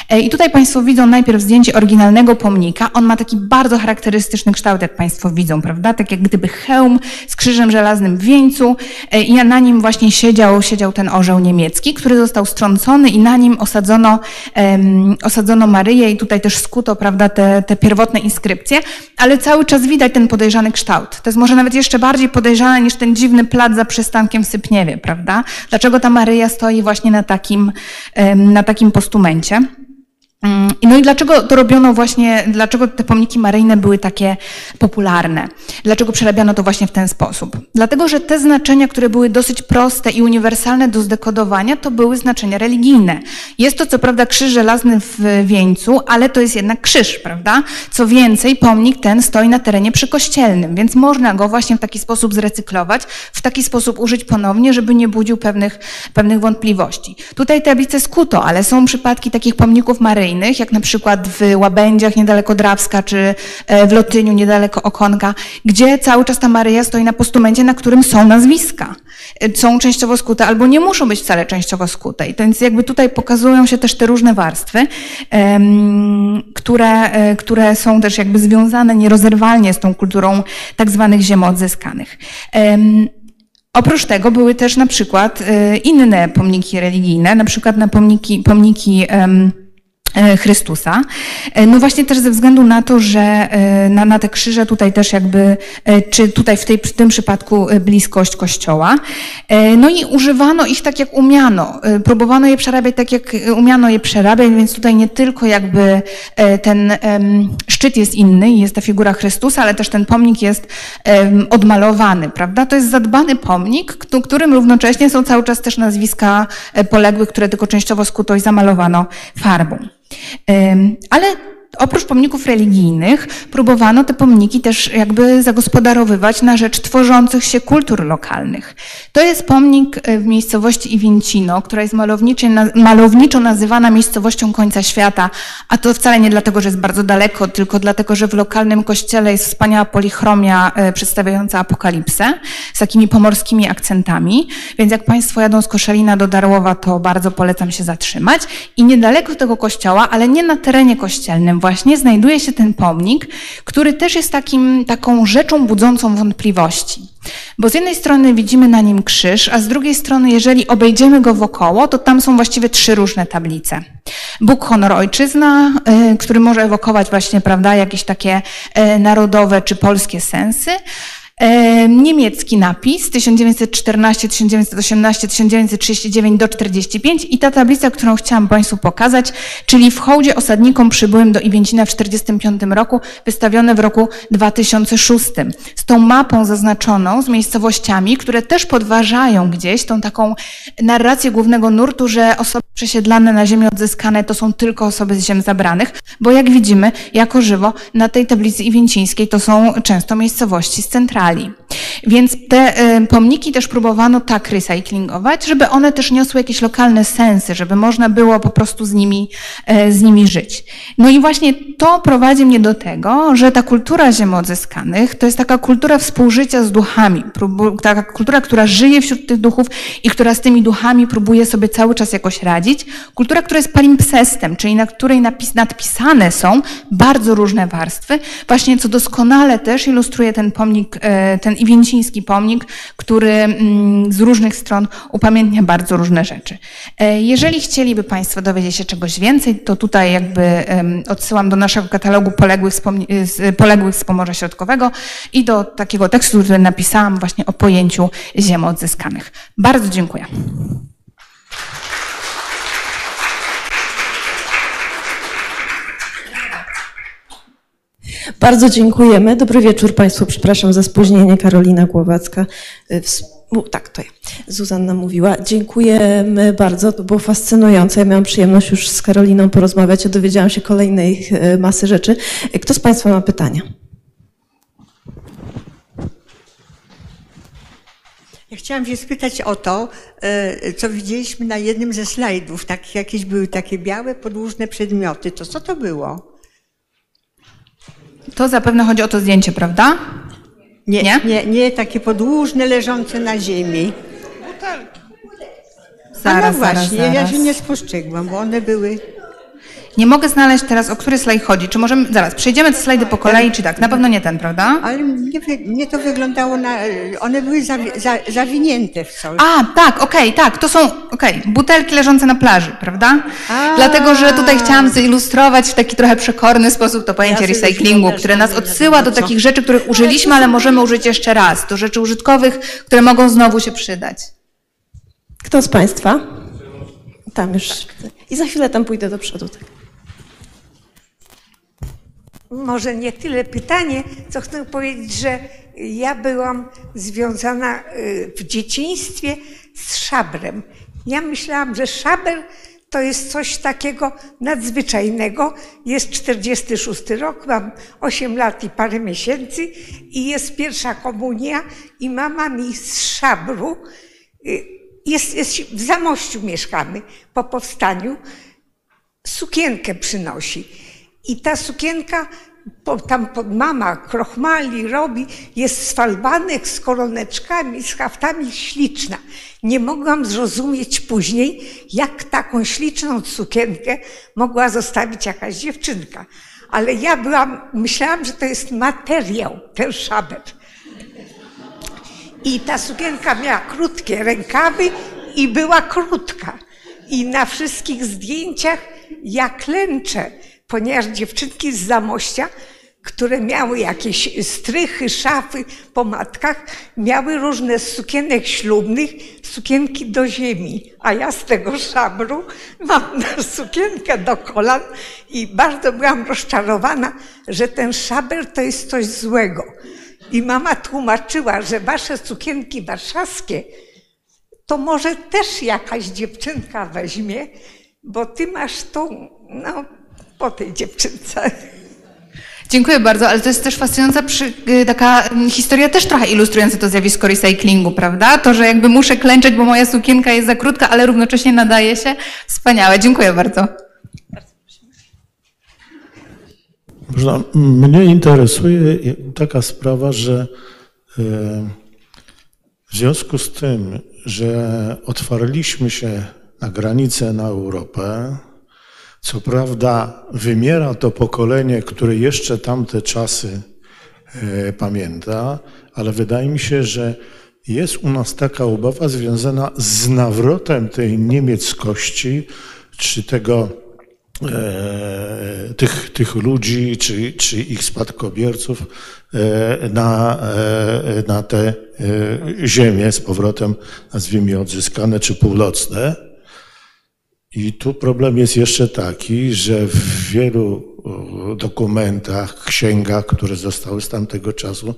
e, i tutaj Państwo widzą najpierw zdjęcie oryginalnego pomnika. On ma taki bardzo charakterystyczny kształt, jak Państwo widzą, prawda? Tak jak gdyby hełm z krzyżem żelaznym w wieńcu e, i na nim właśnie siedział, siedział ten orzeł niemiecki, który został strącony i na nim osadzono, um, osadzono Maryję i tutaj też skuto, prawda, te, te pierwotne inskrypcje, ale cały czas widać ten podejrzany kształt. To jest może nawet jeszcze bardziej podejrzane niż ten dziwny plac za przystankiem w Sypniewie, prawda? Dlaczego ta Maryja stoi właśnie na takim, um, na takim postumencie? Mm, No i dlaczego to robiono właśnie, dlaczego te pomniki maryjne były takie popularne? Dlaczego przerabiano to właśnie w ten sposób? Dlatego, że te znaczenia, które były dosyć proste i uniwersalne do zdekodowania, to były znaczenia religijne. Jest to co prawda krzyż żelazny w wieńcu, ale to jest jednak krzyż, prawda? Co więcej, pomnik ten stoi na terenie przykościelnym, więc można go właśnie w taki sposób zrecyklować, w taki sposób użyć ponownie, żeby nie budził pewnych, pewnych wątpliwości. Tutaj tablice skuto, ale są przypadki takich pomników maryjnych, jak na przykład w Łabędziach niedaleko Drawska, czy e, w Lotyniu niedaleko Okonka, gdzie cały czas ta Maryja stoi na postumencie, na którym są nazwiska. E, Są częściowo skute albo nie muszą być wcale częściowo skute. I to więc jakby tutaj pokazują się też te różne warstwy, które, e, które są też jakby związane nierozerwalnie z tą kulturą tak zwanych ziem odzyskanych. Oprócz tego były też na przykład inne pomniki religijne, na przykład na pomniki, pomniki e, Chrystusa. E, No właśnie też ze względu na to, że e, na, na te krzyże tutaj też jakby, e, czy tutaj w, tej, w tym przypadku e, bliskość kościoła. E, No i używano ich tak jak umiano. E, Próbowano je przerabiać tak jak e, umiano je przerabiać, więc tutaj nie tylko jakby e, ten szczyt jest inny, jest ta figura Chrystusa, ale też ten pomnik jest odmalowany, prawda? To jest zadbany pomnik, któ- którym równocześnie są cały czas też nazwiska e, poległych, które tylko częściowo skuto zamalowano farbą. Em, Ale oprócz pomników religijnych próbowano te pomniki też jakby zagospodarowywać na rzecz tworzących się kultur lokalnych. To jest pomnik e, w miejscowości Iwięcino, która jest malowniczo nazywana miejscowością końca świata, a to wcale nie dlatego, że jest bardzo daleko, tylko dlatego, że w lokalnym kościele jest wspaniała polichromia e, przedstawiająca apokalipsę z takimi pomorskimi akcentami, więc jak Państwo jadą z Koszalina do Darłowa, to bardzo polecam się zatrzymać. I niedaleko tego kościoła, ale nie na terenie kościelnym właśnie, znajduje się ten pomnik, który też jest takim, taką rzeczą budzącą wątpliwości. Bo z jednej strony widzimy na nim krzyż, a z drugiej strony, jeżeli obejdziemy go wokoło, to tam są właściwie trzy różne tablice. Bóg, honor, ojczyzna, y, który może ewokować właśnie, prawda, jakieś takie y, narodowe czy polskie sensy. Niemiecki napis 1914, 1918, 1939 do 45 i ta tablica, którą chciałam Państwu pokazać, czyli w hołdzie osadnikom przybyłym do Iwięcina w 1945 roku, wystawione w roku 2006. Z tą mapą zaznaczoną, z miejscowościami, które też podważają gdzieś tą taką narrację głównego nurtu, że osoby przesiedlane na ziemię odzyskane to są tylko osoby z ziem zabranych, bo jak widzimy, jako żywo na tej tablicy iwięcińskiej to są często miejscowości z centrali. Więc te e, pomniki też próbowano tak recyklingować, żeby one też niosły jakieś lokalne sensy, żeby można było po prostu z nimi, e, z nimi żyć. No i właśnie to prowadzi mnie do tego, że ta kultura ziem odzyskanych to jest taka kultura współżycia z duchami, taka kultura, która żyje wśród tych duchów i która z tymi duchami próbuje sobie cały czas jakoś radzić. Kultura, która jest palimpsestem, czyli na której napis, nadpisane są bardzo różne warstwy, właśnie co doskonale też ilustruje ten pomnik, e, ten iwięciński pomnik, który mm, z różnych stron upamiętnia bardzo różne rzeczy. E, Jeżeli chcieliby Państwo dowiedzieć się czegoś więcej, to tutaj jakby odsyłam do naszego katalogu poległych Pom- z, poległych z Pomorza Środkowego i do takiego tekstu, który napisałam właśnie o pojęciu ziem odzyskanych. Bardzo dziękuję. Bardzo dziękujemy. Dobry wieczór Państwu. Przepraszam za spóźnienie. Karolina Głowacka. Y, Tak, to ja. Zuzanna mówiła. Dziękujemy bardzo. To było fascynujące. Ja miałam przyjemność już z Karoliną porozmawiać. Ja dowiedziałam się kolejnej y, masy rzeczy. Y, Kto z Państwa ma pytania? Ja chciałam się spytać o to, co widzieliśmy na jednym ze slajdów. Tak, jakieś były takie białe, podłużne przedmioty. To co to było? To zapewne chodzi o to zdjęcie, prawda? Nie, Nie? nie, nie, takie podłużne, leżące na ziemi. A Zaraz, no właśnie, zaraz, ja zaraz. się nie spostrzegłam, bo one były... Nie mogę znaleźć teraz, o który slajd chodzi. Czy możemy, zaraz, przejdziemy te slajdy po kolei, czy tak? Na pewno nie ten, prawda? Ale mnie, wy- mnie to wyglądało na... One były zawi, za, zawinięte w coś. A, tak, okej, tak, to są, okej, butelki leżące na plaży, prawda? A. Dlatego, że tutaj chciałam zilustrować w taki trochę przekorny sposób to pojęcie Ja recyklingu, które nas odsyła do takich rzeczy, których użyliśmy, ale możemy użyć jeszcze raz, do rzeczy użytkowych, które mogą znowu się przydać. Kto z Państwa? Tam już. I za chwilę tam pójdę do przodu. Tak. Może nie tyle pytanie, co chcę powiedzieć, że ja byłam związana y, w dzieciństwie z szabrem. Ja myślałam, że szaber to jest coś takiego nadzwyczajnego. Jest 46 rok, mam 8 lat i parę miesięcy i jest pierwsza komunia i mama mi z szabru, y, jest, jest, w Zamościu mieszkamy po powstaniu, sukienkę przynosi. I ta sukienka, tam mama krochmali, robi, jest z falbanek, z koroneczkami, z haftami, śliczna. Nie mogłam zrozumieć później, jak taką śliczną sukienkę mogła zostawić jakaś dziewczynka. Ale ja byłam, myślałam, że to jest materiał, ten szaber. I ta sukienka miała krótkie rękawy i była krótka. I na wszystkich zdjęciach ja klęczę, ponieważ dziewczynki z Zamościa, które miały jakieś strychy, szafy po matkach, miały różne sukienek ślubnych, sukienki do ziemi, a ja z tego szabru mam sukienkę do kolan i bardzo byłam rozczarowana, że ten szaber to jest coś złego. I mama tłumaczyła, że wasze sukienki warszawskie to może też jakaś dziewczynka weźmie, bo ty masz tą, no, po tej dziewczynce. Dziękuję bardzo, ale to jest też fascynująca przy, y, taka mm, historia też trochę ilustrująca to zjawisko recyklingu, prawda? To, że jakby muszę klęczeć, bo moja sukienka jest za krótka, ale równocześnie nadaje się. Wspaniałe, dziękuję bardzo. Można, mnie interesuje taka sprawa, że e, w związku z tym, że otwarliśmy się na granicę na Europę, co prawda wymiera to pokolenie, które jeszcze tamte czasy e, pamięta, ale wydaje mi się, że jest u nas taka obawa związana z nawrotem tej niemieckości, czy tego, e, tych, tych ludzi, czy, czy ich spadkobierców e, na, e, na te e, ziemie z powrotem, nazwijmy odzyskane, czy północne. I tu problem jest jeszcze taki, że w wielu dokumentach, księgach, które zostały z tamtego czasu,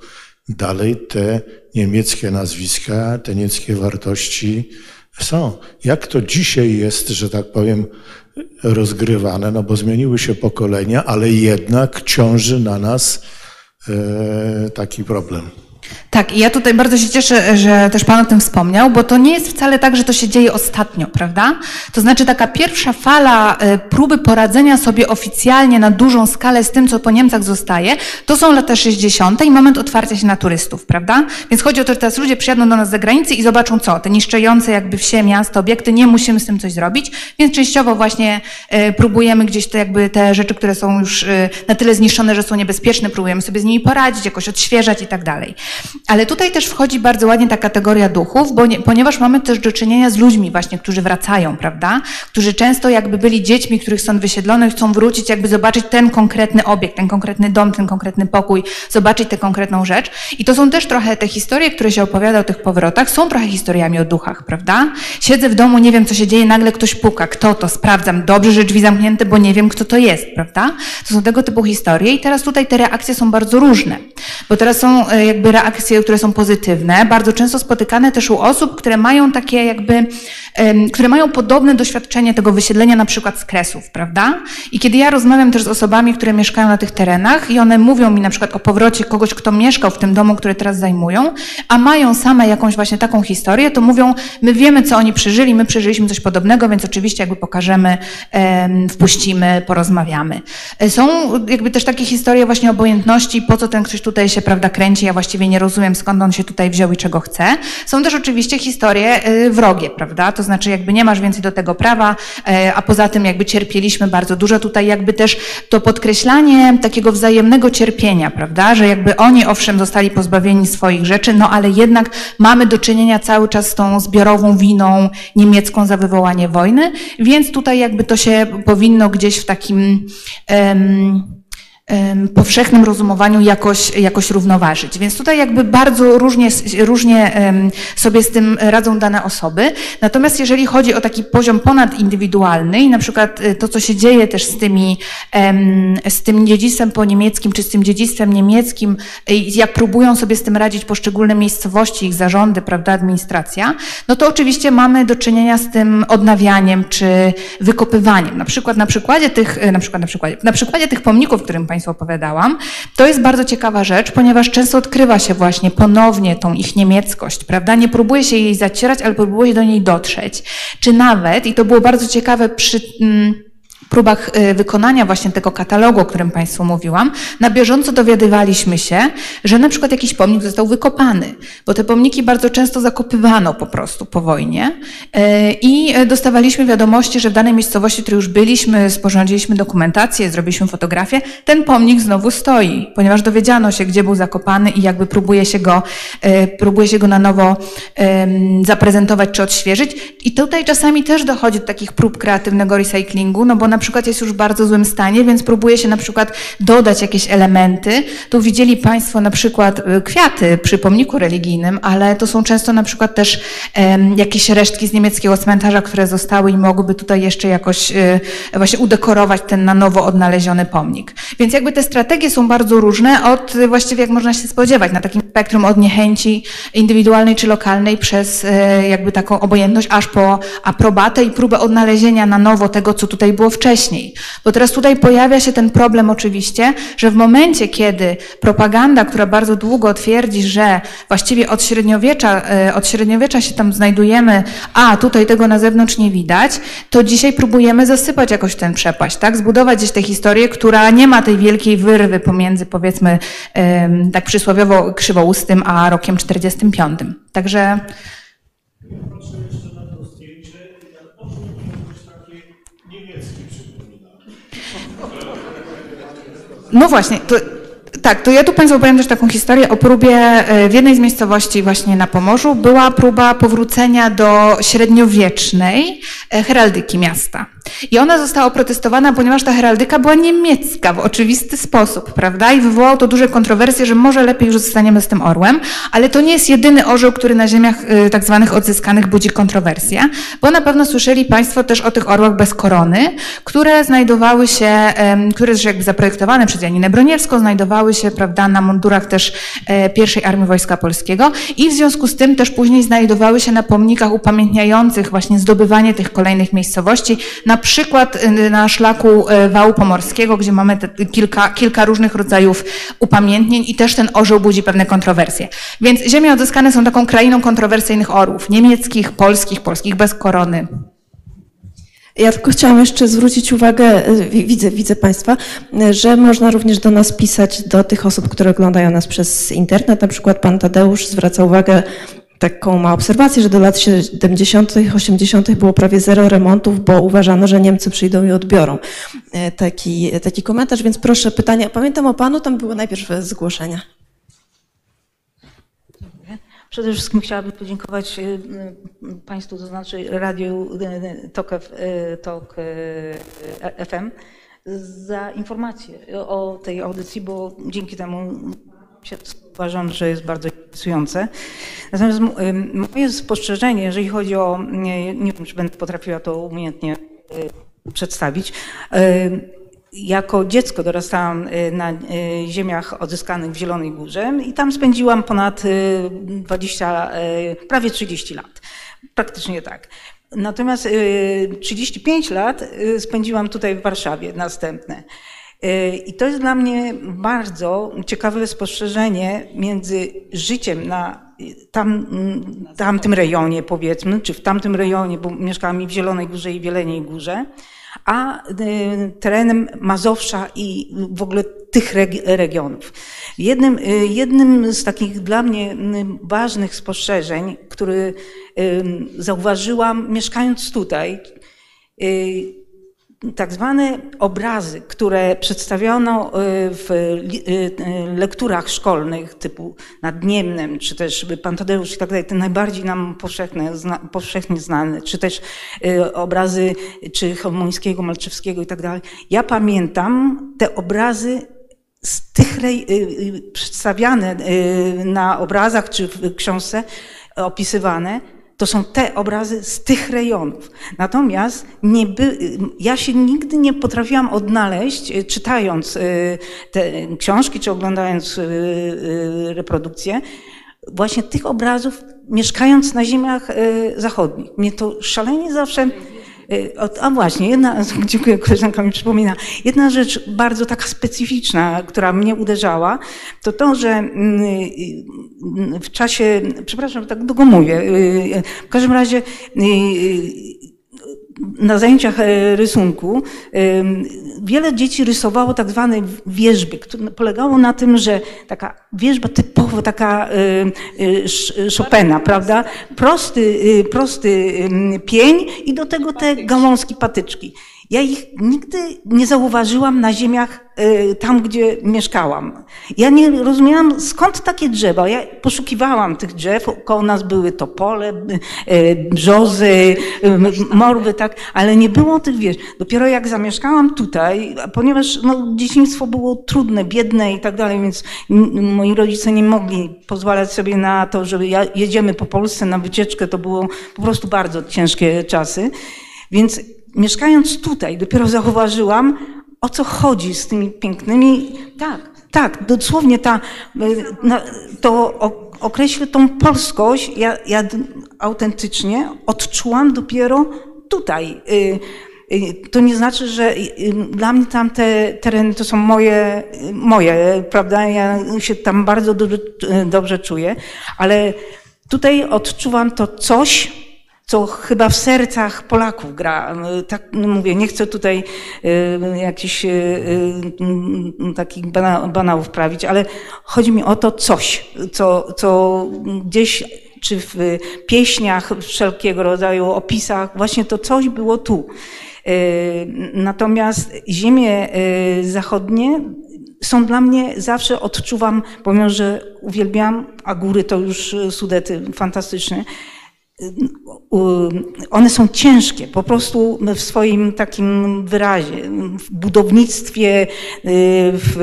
dalej te niemieckie nazwiska, te niemieckie wartości są. Jak to dzisiaj jest, że tak powiem, rozgrywane, no bo zmieniły się pokolenia, ale jednak ciąży na nas e, taki problem. Tak, i ja tutaj bardzo się cieszę, że też Pan o tym wspomniał, bo to nie jest wcale tak, że to się dzieje ostatnio, prawda? To znaczy taka pierwsza fala e, próby poradzenia sobie oficjalnie na dużą skalę z tym, co po Niemcach zostaje, to są lata 60. i moment otwarcia się na turystów, prawda? Więc chodzi o to, że teraz ludzie przyjadą do nas z zagranicy i zobaczą co? Te niszczące jakby wsie, miasta, obiekty, nie musimy z tym coś zrobić, więc częściowo właśnie e, próbujemy gdzieś te jakby te rzeczy, które są już e, na tyle zniszczone, że są niebezpieczne, próbujemy sobie z nimi poradzić, jakoś odświeżać i tak dalej. Ale tutaj też wchodzi bardzo ładnie ta kategoria duchów, bo nie, ponieważ mamy też do czynienia z ludźmi właśnie, którzy wracają, prawda? Którzy często jakby byli dziećmi, których są wysiedlone, chcą wrócić, jakby zobaczyć ten konkretny obiekt, ten konkretny dom, ten konkretny pokój, zobaczyć tę konkretną rzecz. I to są też trochę te historie, które się opowiada o tych powrotach, są trochę historiami o duchach, prawda? Siedzę w domu, nie wiem co się dzieje, nagle ktoś puka. Kto to? Sprawdzam. Dobrze, że drzwi zamknięte, bo nie wiem kto to jest, prawda? To są tego typu historie i teraz tutaj te reakcje są bardzo różne. Bo teraz są e, jakby reakcje, które są pozytywne, bardzo często spotykane też u osób, które mają takie jakby, które mają podobne doświadczenie tego wysiedlenia na przykład z Kresów, prawda? I kiedy ja rozmawiam też z osobami, które mieszkają na tych terenach i one mówią mi na przykład o powrocie kogoś, kto mieszkał w tym domu, który teraz zajmują, a mają same jakąś właśnie taką historię, to mówią, my wiemy, co oni przeżyli, my przeżyliśmy coś podobnego, więc oczywiście jakby pokażemy, wpuścimy, porozmawiamy. E, są jakby też takie historie właśnie obojętności, po co ten ktoś tutaj się, prawda, kręci, ja właściwie nie rozumiem, skąd on się tutaj wziął i czego chce. Są też oczywiście historie y, wrogie, prawda? To znaczy jakby nie masz więcej do tego prawa, y, a poza tym jakby cierpieliśmy bardzo dużo. Tutaj jakby też to podkreślanie takiego wzajemnego cierpienia, prawda? Że jakby oni owszem zostali pozbawieni swoich rzeczy, no ale jednak mamy do czynienia cały czas z tą zbiorową winą niemiecką za wywołanie wojny, więc tutaj jakby to się powinno gdzieś w takim um, powszechnym rozumowaniu jakoś, jakoś równoważyć. Więc tutaj jakby bardzo różnie, różnie sobie z tym radzą dane osoby. Natomiast jeżeli chodzi o taki poziom ponadindywidualny i na przykład y, to, co się dzieje też z tymi, z tym dziedzictwem po niemieckim, czy z tym dziedzictwem niemieckim, jak próbują sobie z tym radzić poszczególne miejscowości, ich zarządy, prawda, administracja, no to oczywiście mamy do czynienia z tym odnawianiem czy wykopywaniem. Na przykład na przykładzie tych, y, na przykład na przykładzie, na przykładzie tych pomników, którym Państwu opowiadałam, to jest bardzo ciekawa rzecz, ponieważ często odkrywa się właśnie ponownie tą ich niemieckość, prawda? Nie próbuje się jej zacierać, ale próbuje do niej dotrzeć. Czy nawet, i to było bardzo ciekawe przy... Mm, próbach y, wykonania właśnie tego katalogu, o którym Państwu mówiłam, na bieżąco dowiadywaliśmy się, że na przykład jakiś pomnik został wykopany, bo te pomniki bardzo często zakopywano po prostu po wojnie y, i dostawaliśmy wiadomości, że w danej miejscowości, w której już byliśmy, sporządziliśmy dokumentację, zrobiliśmy fotografię, ten pomnik znowu stoi, ponieważ dowiedziano się, gdzie był zakopany i jakby próbuje się go, y, próbuje się go na nowo zaprezentować czy odświeżyć. I tutaj czasami też dochodzi do takich prób kreatywnego recyklingu, no bo na przykład jest już w bardzo złym stanie, więc próbuje się na przykład dodać jakieś elementy. Tu widzieli Państwo na przykład y, kwiaty przy pomniku religijnym, ale to są często na przykład też jakieś resztki z niemieckiego cmentarza, które zostały i mogłyby tutaj jeszcze jakoś y, właśnie udekorować ten na nowo odnaleziony pomnik. Więc jakby te strategie są bardzo różne od y, właściwie jak można się spodziewać na takim spektrum od niechęci indywidualnej czy lokalnej przez jakby taką obojętność aż po aprobatę i próbę odnalezienia na nowo tego, co tutaj było wcześniej wcześniej. Bo teraz tutaj pojawia się ten problem oczywiście, że w momencie, kiedy propaganda, która bardzo długo twierdzi, że właściwie od średniowiecza, e, od średniowiecza się tam znajdujemy, a tutaj tego na zewnątrz nie widać, to dzisiaj próbujemy zasypać jakoś ten przepaść, tak? Zbudować gdzieś tę historię, która nie ma tej wielkiej wyrwy pomiędzy powiedzmy tak przysłowiowo krzywoustym, a rokiem 45. Także No właśnie, to, tak, to ja tu Państwu opowiem też taką historię o próbie e, w jednej z miejscowości właśnie na Pomorzu była próba powrócenia do średniowiecznej e, heraldyki miasta. I ona została oprotestowana, ponieważ ta heraldyka była niemiecka w oczywisty sposób, prawda? I wywołało to duże kontrowersje, że może lepiej już zostaniemy z tym orłem, ale to nie jest jedyny orzeł, który na ziemiach y, tak zwanych odzyskanych budzi kontrowersje, bo na pewno słyszeli Państwo też o tych orłach bez korony, które znajdowały się, które też jakby zaprojektowane przez Janinę Broniewską, znajdowały się, prawda, na mundurach też e, pierwszej Armii Wojska Polskiego i w związku z tym też później znajdowały się na pomnikach upamiętniających właśnie zdobywanie tych kolejnych miejscowości, na na przykład y, na szlaku y, wału pomorskiego, gdzie mamy kilka, kilka różnych rodzajów upamiętnień i też ten orzeł budzi pewne kontrowersje. Więc ziemie odzyskane są taką krainą kontrowersyjnych orłów, niemieckich, polskich, polskich bez korony. Ja tylko chciałam jeszcze zwrócić uwagę, y, widzę, widzę Państwa, że można również do nas pisać, do tych osób, które oglądają nas przez internet. Na przykład Pan Tadeusz zwraca uwagę taką ma obserwację, że do lat 70., 80. było prawie zero remontów, bo uważano, że Niemcy przyjdą i odbiorą e, taki, taki komentarz, więc proszę pytania. Pamiętam o panu, tam było najpierw zgłoszenia. Przede wszystkim chciałabym podziękować e, Państwu, to znaczy Radiu e, TOK, TOK FM za informację o tej audycji, bo dzięki temu uważam, że jest bardzo interesujące. Natomiast moje spostrzeżenie, jeżeli chodzi o, nie, nie wiem, czy będę potrafiła to umiejętnie y, przedstawić, y, jako dziecko dorastałam y, na ziemiach odzyskanych w Zielonej Górze i tam spędziłam ponad 20, prawie 30 lat. Praktycznie tak. Natomiast 35 lat spędziłam tutaj w Warszawie, następne. I to jest dla mnie bardzo ciekawe spostrzeżenie między życiem na tam, tamtym rejonie, powiedzmy, czy w tamtym rejonie, bo mieszkałam i w Zielonej Górze i w Jeleniej Górze, a y, terenem Mazowsza i w ogóle tych regionów. Jednym, y, jednym z takich dla mnie ważnych spostrzeżeń, który zauważyłam mieszkając tutaj, y, tak zwane obrazy, które przedstawiono y, w y, y, lekturach szkolnych typu Nadniemnem, czy też Pan Tadeusz i tak dalej, te najbardziej nam powszechne, zna, powszechnie znane, czy też obrazy czy Chełmońskiego, Malczewskiego i tak dalej. Ja pamiętam te obrazy z tych przedstawiane na obrazach czy w książce opisywane, to są te obrazy z tych rejonów. Natomiast nie by, ja się nigdy nie potrafiłam odnaleźć, y, czytając y, te książki czy oglądając y, reprodukcje, właśnie tych obrazów, mieszkając na ziemiach zachodnich. Mnie to szalenie zawsze. Y, A właśnie, jedna, dziękuję, koleżanka mi przypomina, jedna rzecz bardzo taka specyficzna, która mnie uderzała, to to, że mm, y, w czasie, przepraszam, tak długo mówię, y, w każdym razie y, y, na zajęciach e, rysunku em, wiele dzieci rysowało tak zwane wierzby, które polegało na tym, że taka wierzba typowo taka e, e, Chopina, prawda? Prosty, e, prosty pień i do tego te gałązki, patyczki. Ja ich nigdy nie zauważyłam na ziemiach e, tam, gdzie mieszkałam. Ja nie rozumiałam, skąd takie drzewa. Ja poszukiwałam tych drzew, koło nas były topole, e, brzozy, e, morwy, tak, ale nie było tych wież. Dopiero jak zamieszkałam tutaj, ponieważ no, dzieciństwo było trudne, biedne i tak dalej, więc moi rodzice nie mogli pozwalać sobie na to, że jedziemy po Polsce na wycieczkę, to było po prostu bardzo ciężkie czasy. Więc mieszkając tutaj, dopiero zauważyłam, o co chodzi z tymi pięknymi. Tak, tak, dosłownie ta, to określę tą polskość, ja, ja autentycznie odczułam dopiero tutaj. Y, y, To nie znaczy, że y, dla mnie tamte tereny to są moje, moje, prawda? Ja się tam bardzo dobrze, dobrze czuję, ale tutaj odczuwam to coś, co chyba w sercach Polaków gra. Tak mówię, nie chcę tutaj y, jakichś y, y, takich bana, banałów prawić, ale chodzi mi o to coś, co, co gdzieś czy w pieśniach wszelkiego rodzaju opisach, właśnie to coś było tu. Natomiast ziemie zachodnie są dla mnie, zawsze odczuwam, pomimo że uwielbiam, a góry to już Sudety fantastyczne, one są ciężkie, po prostu w swoim takim wyrazie, w budownictwie, y, w,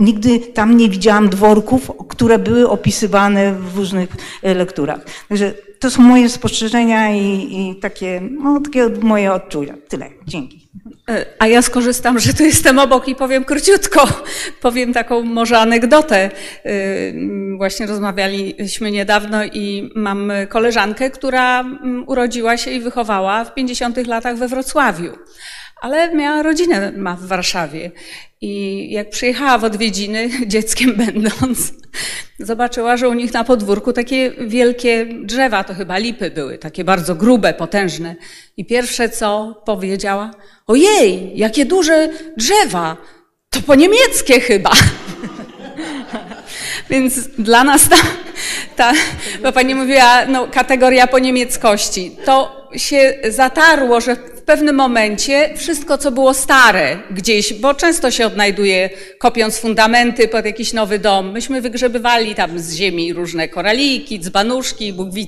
nigdy tam nie widziałam dworków, które były opisywane w różnych lekturach. Także to są moje spostrzeżenia i, i takie, no, takie moje odczucia. Tyle. Dzięki. E, A ja skorzystam, że tu jestem obok i powiem króciutko. Powiem taką może anegdotę. Y, Właśnie rozmawialiśmy niedawno i mam koleżankę, która mm, urodziła się i wychowała w 50 latach we Wrocławiu. Ale miała rodzinę ma w Warszawie. I jak przyjechała w odwiedziny, dzieckiem będąc, zobaczyła, że u nich na podwórku takie wielkie drzewa, to chyba lipy były, takie bardzo grube, potężne. I pierwsze co powiedziała, ojej, jakie duże drzewa, to po niemieckie chyba. Więc dla nas ta, ta, bo pani mówiła, no, kategoria po niemieckości, to się zatarło, że w pewnym momencie wszystko, co było stare gdzieś, bo często się odnajduje, kopiąc fundamenty pod jakiś nowy dom, myśmy wygrzebywali tam z ziemi różne koraliki, dzbanuszki, Bóg wie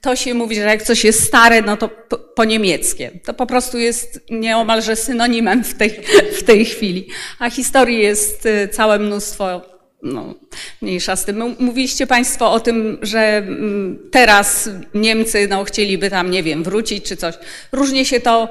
to się mówi, że jak coś jest stare, no to po, po niemieckie. To po prostu jest nieomalże synonimem w tej, w tej chwili. A historii jest y, całe mnóstwo, no, mniejsza z tym. Mówiliście Państwo o tym, że mm, teraz Niemcy no, chcieliby tam, nie wiem, wrócić czy coś. Różnie się to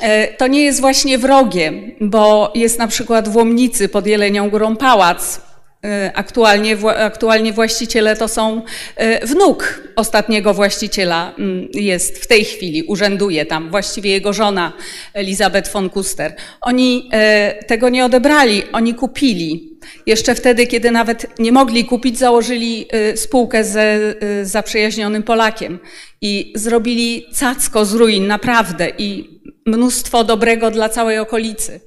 E, To nie jest właśnie wrogiem, bo jest na przykład w Łomnicy pod Jelenią Górą pałac. E, Aktualnie, aktualnie właściciele to są e, wnuk ostatniego właściciela mm, jest w tej chwili, urzęduje tam, właściwie jego żona Elizabeth von Kuster. Oni e, tego nie odebrali, oni kupili. Jeszcze wtedy, kiedy nawet nie mogli kupić, założyli spółkę ze zaprzyjaźnionym Polakiem i zrobili cacko z ruin, naprawdę, i mnóstwo dobrego dla całej okolicy.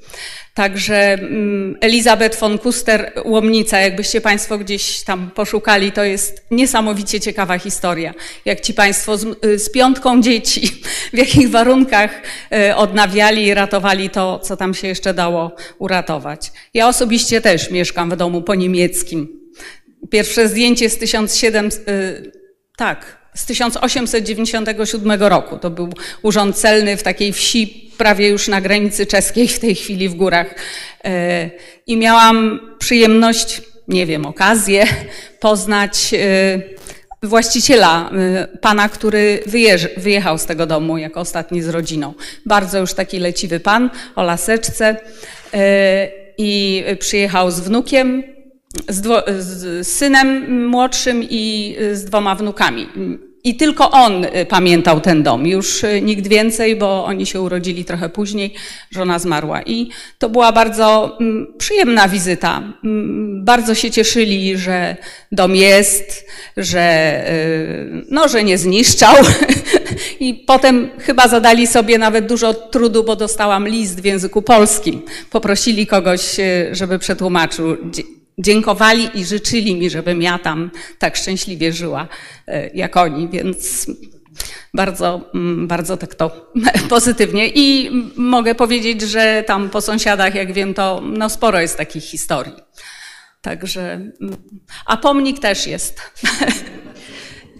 Także mm, Elizabeth von Kuster, Łomnica, jakbyście Państwo gdzieś tam poszukali, to jest niesamowicie ciekawa historia. Jak ci Państwo z, z piątką dzieci, w jakich warunkach y, odnawiali i ratowali to, co tam się jeszcze dało uratować. Ja osobiście też mieszkam w domu po niemieckim. Pierwsze zdjęcie z 1700, y, tak, z 1897 roku. To był urząd celny w takiej wsi, prawie już na granicy czeskiej, w tej chwili w górach. E, I miałam przyjemność, nie wiem, okazję poznać e, właściciela, e, pana, który wyjechał z tego domu jako ostatni z rodziną. Bardzo już taki leciwy pan o laseczce i przyjechał z wnukiem, z, z, synem młodszym i z dwoma wnukami. I tylko on y, pamiętał ten dom, już y, nikt więcej, bo oni się urodzili trochę później, żona zmarła. I to była bardzo mm, przyjemna wizyta. Mm, bardzo się cieszyli, że dom jest, że, y, no, że nie zniszczał. I potem chyba zadali sobie nawet dużo trudu, bo dostałam list w języku polskim. Poprosili kogoś, żeby przetłumaczył dziękowali i życzyli mi, żebym ja tam tak szczęśliwie żyła e, jak oni, więc bardzo, mm, bardzo tak to pozytywnie. I mogę powiedzieć, że tam po sąsiadach, jak wiem, to no sporo jest takich historii. Także, mm, a pomnik też jest.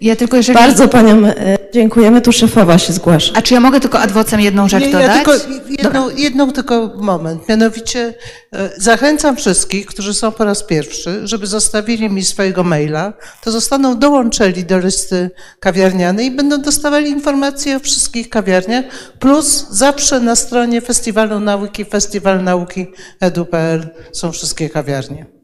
Ja tylko jeżeli... Bardzo paniom e, dziękujemy. Tu szefowa się zgłasza. A czy ja mogę tylko adwocem jedną rzecz Nie, dodać? Ja tylko jedną, jedną tylko moment. Mianowicie e, zachęcam wszystkich, którzy są po raz pierwszy, żeby zostawili mi swojego maila, to zostaną dołączeni do listy kawiarnianej i będą dostawali informacje o wszystkich kawiarniach, plus zawsze na stronie Festiwalu Nauki, Festiwal Nauki edu.pl są wszystkie kawiarnie.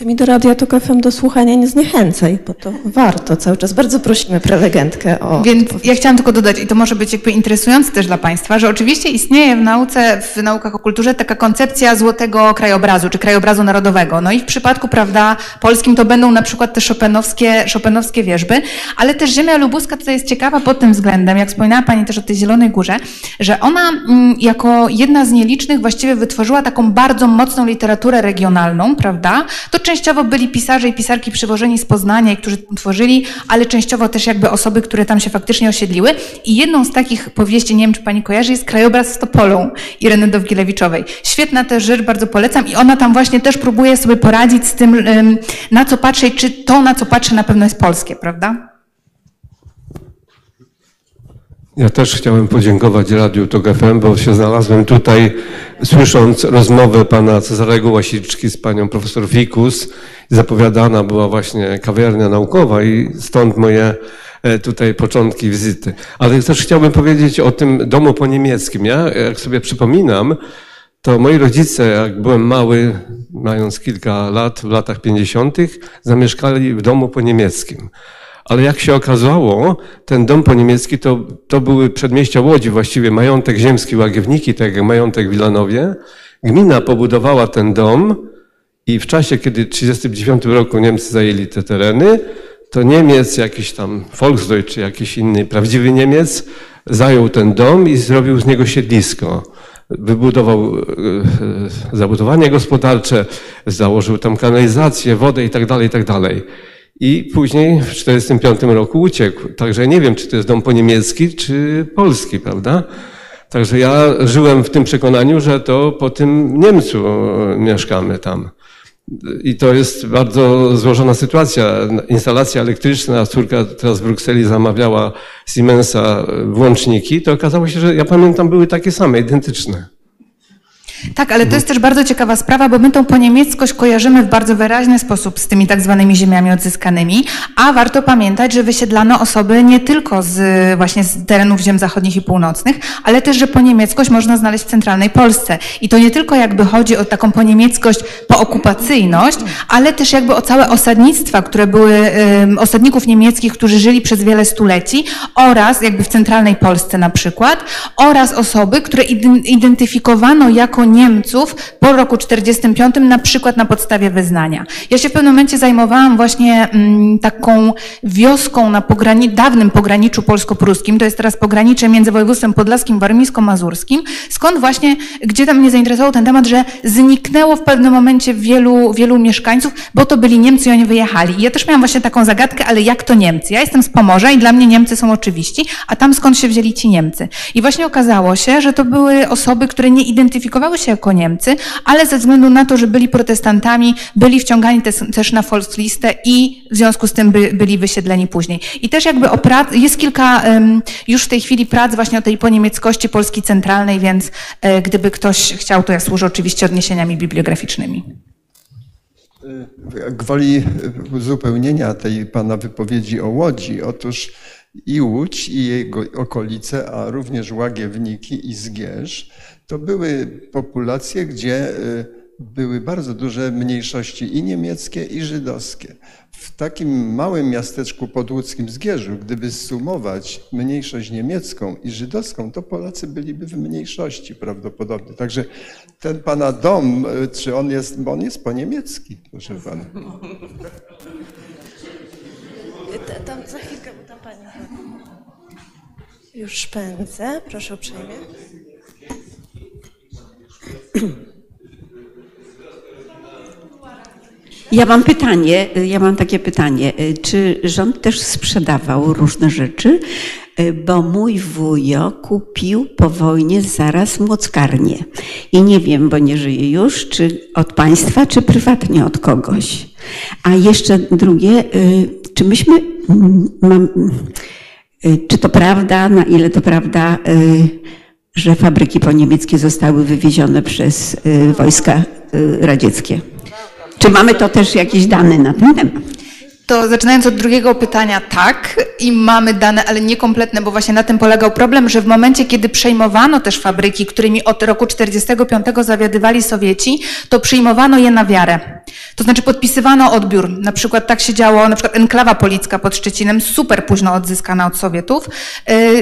Ty mi do Radia Tok FM do słuchania nie zniechęcaj, bo to warto cały czas. Bardzo prosimy prelegentkę o... Więc ja chciałam tylko dodać, i to może być jakby interesujące też dla Państwa, że oczywiście istnieje w nauce, w naukach o kulturze taka koncepcja złotego krajobrazu, czy krajobrazu narodowego. No i w przypadku, prawda, polskim to będą na przykład te szopenowskie, szopenowskie wierzby, ale też ziemia lubuska tutaj jest ciekawa pod tym względem, jak wspominała Pani też o tej Zielonej Górze, że ona mm, jako jedna z nielicznych właściwie wytworzyła taką bardzo mocną literaturę regionalną, prawda, to częściowo byli pisarze i pisarki przywożeni z Poznania, którzy tworzyli, ale częściowo też jakby osoby, które tam się faktycznie osiedliły. I jedną z takich powieści, nie wiem czy pani kojarzy, jest Krajobraz z Topolą Ireny Dowgilewiczowej. Świetna też rzecz, bardzo polecam i ona tam właśnie też próbuje sobie poradzić z tym, na co patrzy, czy to, na co patrzy na pewno jest polskie, prawda? Ja też chciałem podziękować Radiu TOG FM, bo się znalazłem tutaj, słysząc rozmowę pana Cezarego Łasiczki z panią profesor Fikus. Zapowiadana była właśnie kawiarnia naukowa i stąd moje e, tutaj początki wizyty. Ale też chciałbym powiedzieć o tym domu po niemieckim. Ja, jak sobie przypominam, to moi rodzice, jak byłem mały, mając kilka lat, w latach 50., zamieszkali w domu po niemieckim. Ale jak się okazało, ten dom po niemiecki to, to były przedmieścia Łodzi, właściwie majątek ziemski Łagiewniki, tak jak majątek w Wilanowie. Gmina pobudowała ten dom i w czasie, kiedy w 1939 roku Niemcy zajęli te tereny, to Niemiec, jakiś tam Volksdeutsch, czy jakiś inny prawdziwy Niemiec, zajął ten dom i zrobił z niego siedlisko. Wybudował e, e, zabudowanie gospodarcze, założył tam kanalizację, wodę i tak dalej, i tak dalej. I później w 1945 roku uciekł. Także nie wiem, czy to jest dom po niemiecki, czy polski, prawda? Także ja żyłem w tym przekonaniu, że to po tym Niemcu mieszkamy tam. I to jest bardzo złożona sytuacja. Instalacja elektryczna, córka teraz w Brukseli zamawiała Siemensa włączniki, to okazało się, że ja pamiętam, były takie same, identyczne. Tak, ale to jest też bardzo ciekawa sprawa, bo my tą poniemieckość kojarzymy w bardzo wyraźny sposób z tymi tak zwanymi ziemiami odzyskanymi, a warto pamiętać, że wysiedlano osoby nie tylko z właśnie z terenów ziem zachodnich i północnych, ale też, że poniemieckość można znaleźć w centralnej Polsce. I to nie tylko jakby chodzi o taką poniemieckość, pookupacyjność, ale też jakby o całe osadnictwa, które były um, osadników niemieckich, którzy żyli przez wiele stuleci oraz jakby w centralnej Polsce na przykład, oraz osoby, które identyfikowano jako Niemców po roku 45, na przykład na podstawie wyznania. Ja się w pewnym momencie zajmowałam właśnie mm, taką wioską na pograni dawnym pograniczu polsko-pruskim, to jest teraz pogranicze między województwem podlaskim, warmińsko-mazurskim, skąd właśnie, gdzie tam mnie zainteresował ten temat, że zniknęło w pewnym momencie wielu, wielu mieszkańców, bo to byli Niemcy i oni wyjechali. I ja też miałam właśnie taką zagadkę, ale jak to Niemcy? Ja jestem z Pomorza i dla mnie Niemcy są oczywiści, a tam skąd się wzięli ci Niemcy? I właśnie okazało się, że to były osoby, które nie identyfikowały się jako Niemcy, ale ze względu na to, że byli protestantami, byli wciągani też, na Volkslistę i w związku z tym by, byli wysiedleni później. I też jakby o prac, jest kilka już w tej chwili prac właśnie o tej poniemieckości Polski Centralnej, więc e, gdyby ktoś chciał, to ja służę oczywiście odniesieniami bibliograficznymi. Gwoli uzupełnienia tej pana wypowiedzi o Łodzi, otóż i Łódź, i jego okolice, a również Łagiewniki i Zgierz, to były populacje, gdzie y, były bardzo duże mniejszości i niemieckie, i żydowskie. W takim małym miasteczku podłódzkim Zgierzu, gdyby sumować mniejszość niemiecką i żydowską, to Polacy byliby w mniejszości prawdopodobnie. Także ten pana dom, y, czy on jest, bo on jest po niemiecki, proszę pana. Tam za chwilkę, bo tam pani. Już pędzę, proszę uprzejmie. Ja mam pytanie, ja mam takie pytanie. Czy rząd też sprzedawał różne rzeczy? Bo mój wujo kupił po wojnie zaraz młockarnię. I nie wiem, bo nie żyje już, czy od państwa, czy prywatnie od kogoś. A jeszcze drugie, czy myśmy, mam, czy to prawda, na ile to prawda, że fabryki poniemieckie zostały wywiezione przez wojska radzieckie? Czy mamy to też jakieś dane na ten temat? To zaczynając od drugiego pytania, tak, i mamy dane, ale niekompletne, bo właśnie na tym polegał problem, że w momencie, kiedy przejmowano też fabryki, którymi od roku 1945 zawiadywali Sowieci, to przyjmowano je na wiarę. To znaczy podpisywano odbiór. Na przykład tak się działo, na przykład enklawa policka pod Szczecinem, super późno odzyskana od Sowietów.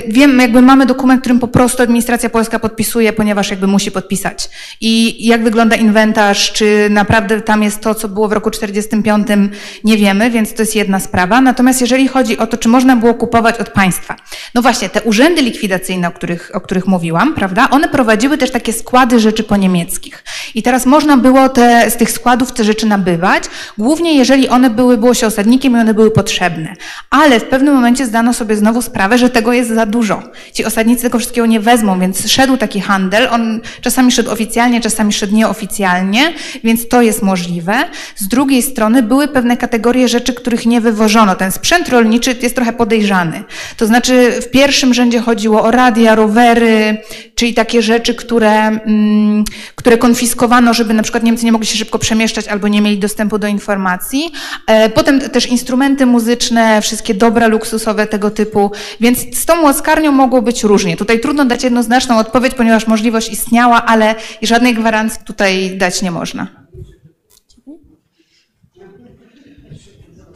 Wiem, jakby mamy dokument, którym po prostu administracja polska podpisuje, ponieważ jakby musi podpisać. I jak wygląda inwentarz, czy naprawdę tam jest to, co było w roku 1945, nie wiemy, więc to jest jedna sprawa. Natomiast jeżeli chodzi o to, czy można było kupować od państwa. No właśnie, te urzędy likwidacyjne, o których, o których mówiłam, prawda, one prowadziły też takie składy rzeczy po niemieckich. I teraz można było te, z tych składów te rzeczy nabywać, głównie jeżeli one były, było się osadnikiem i one były potrzebne. Ale w pewnym momencie zdano sobie znowu sprawę, że tego jest za dużo. Ci osadnicy tego wszystkiego nie wezmą, więc szedł taki handel. On czasami szedł oficjalnie, czasami szedł nieoficjalnie, więc to jest możliwe. Z drugiej strony były pewne kategorie rzeczy, których nie wywożono. Ten sprzęt rolniczy jest trochę podejrzany. To znaczy w pierwszym rzędzie chodziło o radia, rowery, czyli takie rzeczy, które, mm, które konfiskowano, żeby na przykład Niemcy nie mogli się szybko przemieszczać albo nie mieli dostępu do informacji. E, potem też instrumenty muzyczne, wszystkie dobra luksusowe tego typu, więc z tą łaskarnią mogło być różnie. Tutaj trudno dać jednoznaczną odpowiedź, ponieważ możliwość istniała, ale żadnej gwarancji tutaj dać nie można.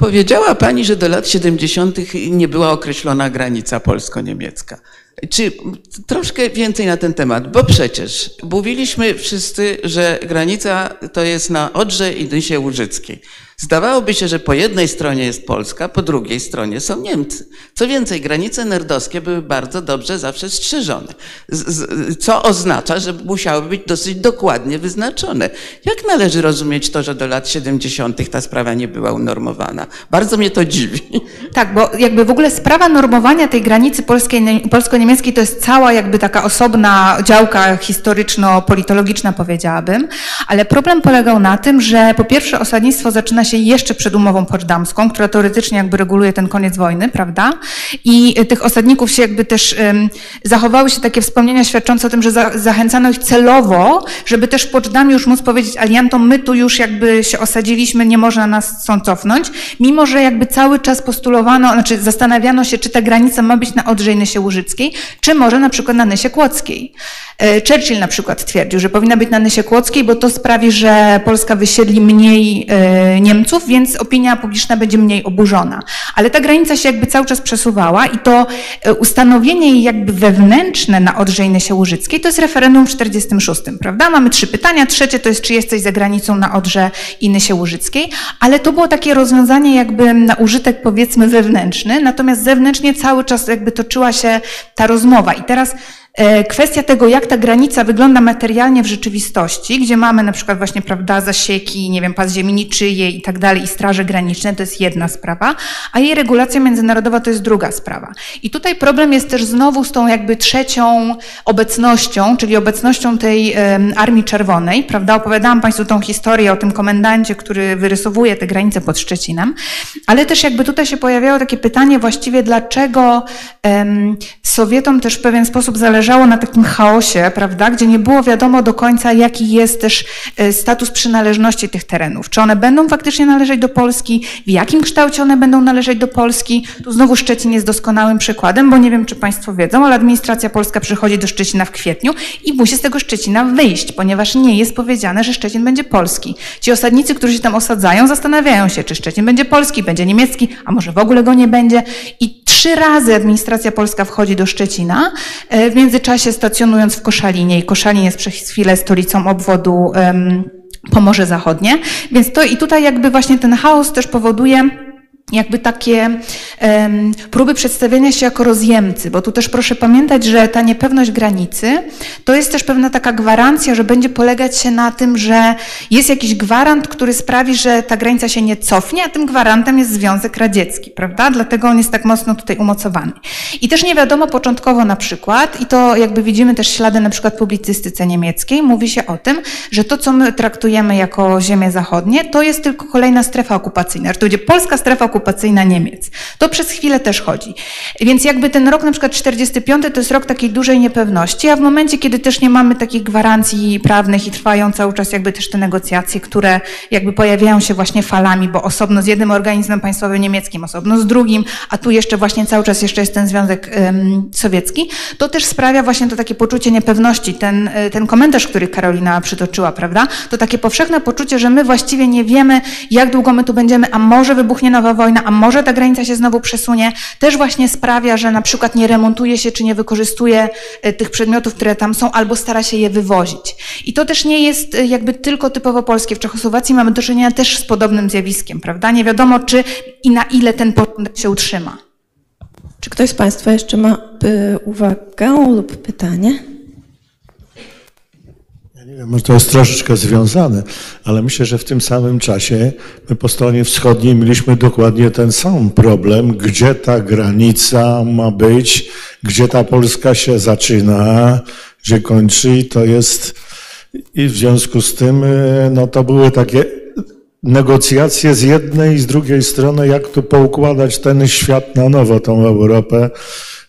Powiedziała Pani, że do lat 70. nie była określona granica polsko-niemiecka. Czy troszkę więcej na ten temat? Bo przecież mówiliśmy wszyscy, że granica to jest na Odrze i Nysie Łużyckiej. Zdawałoby się, że po jednej stronie jest Polska, po drugiej stronie są Niemcy. Co więcej, granice nerdowskie były bardzo dobrze zawsze strzeżone, co oznacza, że musiały być dosyć dokładnie wyznaczone. Jak należy rozumieć to, że do lat 70. ta sprawa nie była unormowana? Bardzo mnie to dziwi. Tak, bo jakby w ogóle sprawa normowania tej granicy polsko-niemieckiej to jest cała jakby taka osobna działka historyczno-politologiczna, powiedziałabym, ale problem polegał na tym, że po pierwsze osadnictwo zaczyna się jeszcze przed umową poczdamską, która teoretycznie jakby reguluje ten koniec wojny, prawda? I tych osadników się jakby też um, zachowały się takie wspomnienia świadczące o tym, że za, zachęcano ich celowo, żeby też w już móc powiedzieć aliantom, my tu już jakby się osadziliśmy, nie można nas są cofnąć, mimo że jakby cały czas postulowano, znaczy zastanawiano się, czy ta granica ma być na Odrze i Czy może na przykład na Nysie Kłodzkiej. Churchill na przykład twierdził, że powinna być na Nysie Kłodzkiej, bo to sprawi, że Polska wysiedli mniej e, Niemców, więc opinia publiczna będzie mniej oburzona. Ale ta granica się jakby cały czas przesuwała i to e, ustanowienie jej jakby wewnętrzne na Odrze i Nysie Łużyckiej to jest referendum w 46, prawda? Mamy trzy pytania. Trzecie to jest, czy jesteś za granicą na Odrze i Nysie Łużyckiej, ale to było takie rozwiązanie jakby na użytek powiedzmy wewnętrzny, natomiast zewnętrznie cały czas jakby toczyła się ta rozmowa. I teraz Kwestia tego, jak ta granica wygląda materialnie w rzeczywistości, gdzie mamy na przykład właśnie, prawda, zasieki, nie wiem, pas ziemi niczyje i tak dalej, i straże graniczne, to jest jedna sprawa, a jej regulacja międzynarodowa to jest druga sprawa. I tutaj problem jest też znowu z tą jakby trzecią obecnością, czyli obecnością tej Armii Czerwonej, prawda, opowiadałam Państwu tą historię o tym komendancie, który wyrysowuje te granice pod Szczecinem, ale też jakby tutaj się pojawiało takie pytanie właściwie, dlaczego em, Sowietom też w pewien sposób zależało na takim chaosie, prawda, gdzie nie było wiadomo do końca, jaki jest też e, status przynależności tych terenów. Czy one będą faktycznie należeć do Polski, w jakim kształcie one będą należeć do Polski. Tu znowu Szczecin jest doskonałym przykładem, bo nie wiem, czy Państwo wiedzą, ale administracja polska przychodzi do Szczecina w kwietniu i musi z tego Szczecina wyjść, ponieważ nie jest powiedziane, że Szczecin będzie polski. Ci osadnicy, którzy się tam osadzają, zastanawiają się, czy Szczecin będzie polski, będzie niemiecki, a może w ogóle go nie będzie. I trzy razy administracja polska wchodzi do Szczecina, e, w międzyczasie stacjonując w Koszalinie i Koszalin jest przez chwilę stolicą obwodu Pomorze Zachodnie. Więc to i tutaj jakby właśnie ten chaos też powoduje, jakby takie em, próby przedstawienia się jako rozjemcy, bo tu też proszę pamiętać, że ta niepewność granicy to jest też pewna taka gwarancja, że będzie polegać się na tym, że jest jakiś gwarant, który sprawi, że ta granica się nie cofnie, a tym gwarantem jest Związek Radziecki, prawda? Dlatego on jest tak mocno tutaj umocowany. I też nie wiadomo początkowo na przykład, i to jakby widzimy też ślady na przykład publicystyce niemieckiej, mówi się o tym, że to, co my traktujemy jako ziemię zachodnie, to jest tylko kolejna strefa okupacyjna, że to będzie polska strefa okupacyjna Niemiec. To przez chwilę też chodzi. Więc jakby ten rok na przykład 45 to jest rok takiej dużej niepewności, a w momencie, kiedy też nie mamy takich gwarancji prawnych i trwają cały czas jakby też te negocjacje, które jakby pojawiają się właśnie falami, bo osobno z jednym organizmem państwowym niemieckim, osobno z drugim, a tu jeszcze właśnie cały czas jeszcze jest ten Związek ym, Sowiecki, to też sprawia właśnie to takie poczucie niepewności. Ten, y, ten komentarz, który Karolina przytoczyła, prawda, to takie powszechne poczucie, że my właściwie nie wiemy, jak długo my tu będziemy, a może wybuchnie nowa wojna, a może ta granica się znowu przesunie, też właśnie sprawia, że na przykład nie remontuje się czy nie wykorzystuje e, tych przedmiotów, które tam są, albo stara się je wywozić. I to też nie jest e, jakby tylko typowo polskie. W Czechosłowacji mamy do czynienia też z podobnym zjawiskiem, prawda? Nie wiadomo, czy i na ile ten porządek się utrzyma. Czy ktoś z Państwa jeszcze ma uwagę lub pytanie? Może to jest troszeczkę związane, ale myślę, że w tym samym czasie my po stronie wschodniej mieliśmy dokładnie ten sam problem, gdzie ta granica ma być, gdzie ta Polska się zaczyna, gdzie kończy i to jest i w związku z tym y, no to były takie negocjacje z jednej i z drugiej strony, jak tu poukładać ten świat na nowo, tą Europę,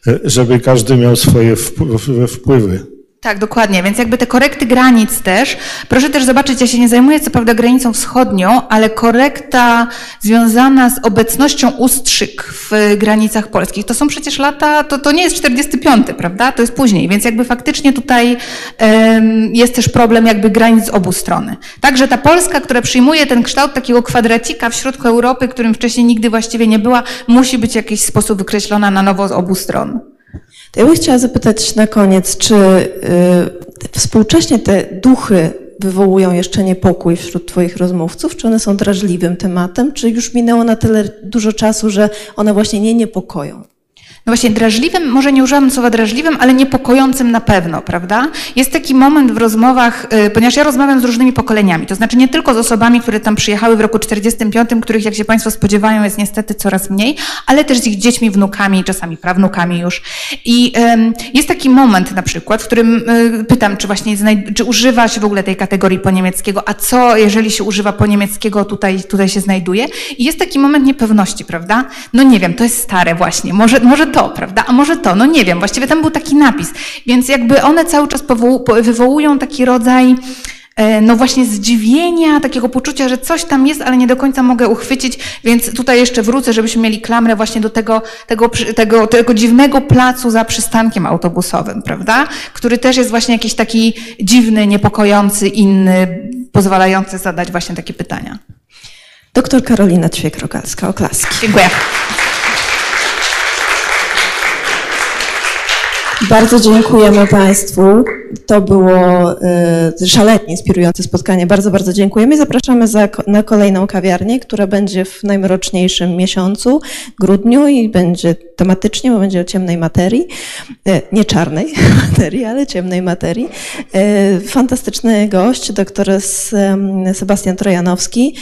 y, żeby każdy miał swoje wpł- wpływy. Tak, dokładnie. Więc jakby te korekty granic też. Proszę też zobaczyć, ja się nie zajmuję co prawda granicą wschodnią, ale korekta związana z obecnością ustrzyk w granicach polskich, to są przecież lata, to, to nie jest 45, prawda? To jest później. Więc jakby faktycznie tutaj em, jest też problem jakby granic z obu stron. Także ta Polska, która przyjmuje ten kształt takiego kwadracika w środku Europy, którym wcześniej nigdy właściwie nie była, musi być w jakiś sposób wykreślona na nowo z obu stron. To ja bym chciała zapytać na koniec, czy y, współcześnie te duchy wywołują jeszcze niepokój wśród Twoich rozmówców? Czy one są drażliwym tematem? Czy już minęło na tyle dużo czasu, że one właśnie nie niepokoją? No właśnie, drażliwym, może nie używam słowa drażliwym, ale niepokojącym na pewno, prawda? Jest taki moment w rozmowach, y, ponieważ ja rozmawiam z różnymi pokoleniami, to znaczy nie tylko z osobami, które tam przyjechały w roku 45, których jak się Państwo spodziewają jest niestety coraz mniej, ale też z ich dziećmi, wnukami, czasami prawnukami już. I jest taki moment na przykład, w którym y, pytam, czy właśnie czy używa się w ogóle tej kategorii po niemieckiego, a co jeżeli się używa po niemieckiego tutaj, tutaj się znajduje? I jest taki moment niepewności, prawda? No nie wiem, to jest stare właśnie, może, może to, prawda? A może to, no nie wiem, właściwie tam był taki napis. Więc jakby one cały czas wywołują taki rodzaj e, no właśnie zdziwienia, takiego poczucia, że coś tam jest, ale nie do końca mogę uchwycić, więc tutaj jeszcze wrócę, żebyśmy mieli klamrę właśnie do tego, tego, tego, tego dziwnego placu za przystankiem autobusowym, prawda? Który też jest właśnie jakiś taki dziwny, niepokojący, inny, pozwalający zadać właśnie takie pytania. Doktor Karolina Ćwiek-Rogalska, oklaski. Dziękuję. Bardzo dziękujemy Państwu. To było y, szalenie inspirujące spotkanie. Bardzo, bardzo dziękujemy. Zapraszamy za, na kolejną kawiarnię, która będzie w najmroczniejszym miesiącu, grudniu i będzie tematycznie, bo będzie o ciemnej materii, e, nie czarnej materii, ale ciemnej materii. E, Fantastyczny gość, doktor Sebastian Trojanowski,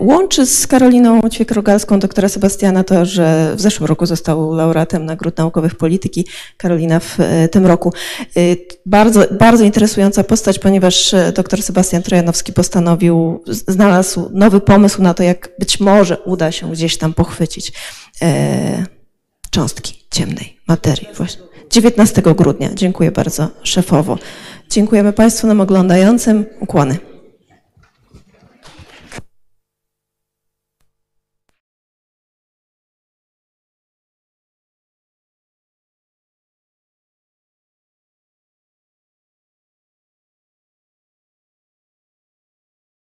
łączy z Karoliną Ćwiek-Rogalską doktora Sebastiana to, że w zeszłym roku został laureatem Nagród Naukowych Polityki, Karolina w e, tym roku. E, Bardzo, bardzo interesująca postać, ponieważ e, doktor Sebastian Trojanowski postanowił, znalazł nowy pomysł na to, jak być może uda się gdzieś tam pochwycić e, cząstki ciemnej materii. Właśnie. 19 grudnia. Dziękuję bardzo szefowo. Dziękujemy Państwu nam oglądającym. Ukłony.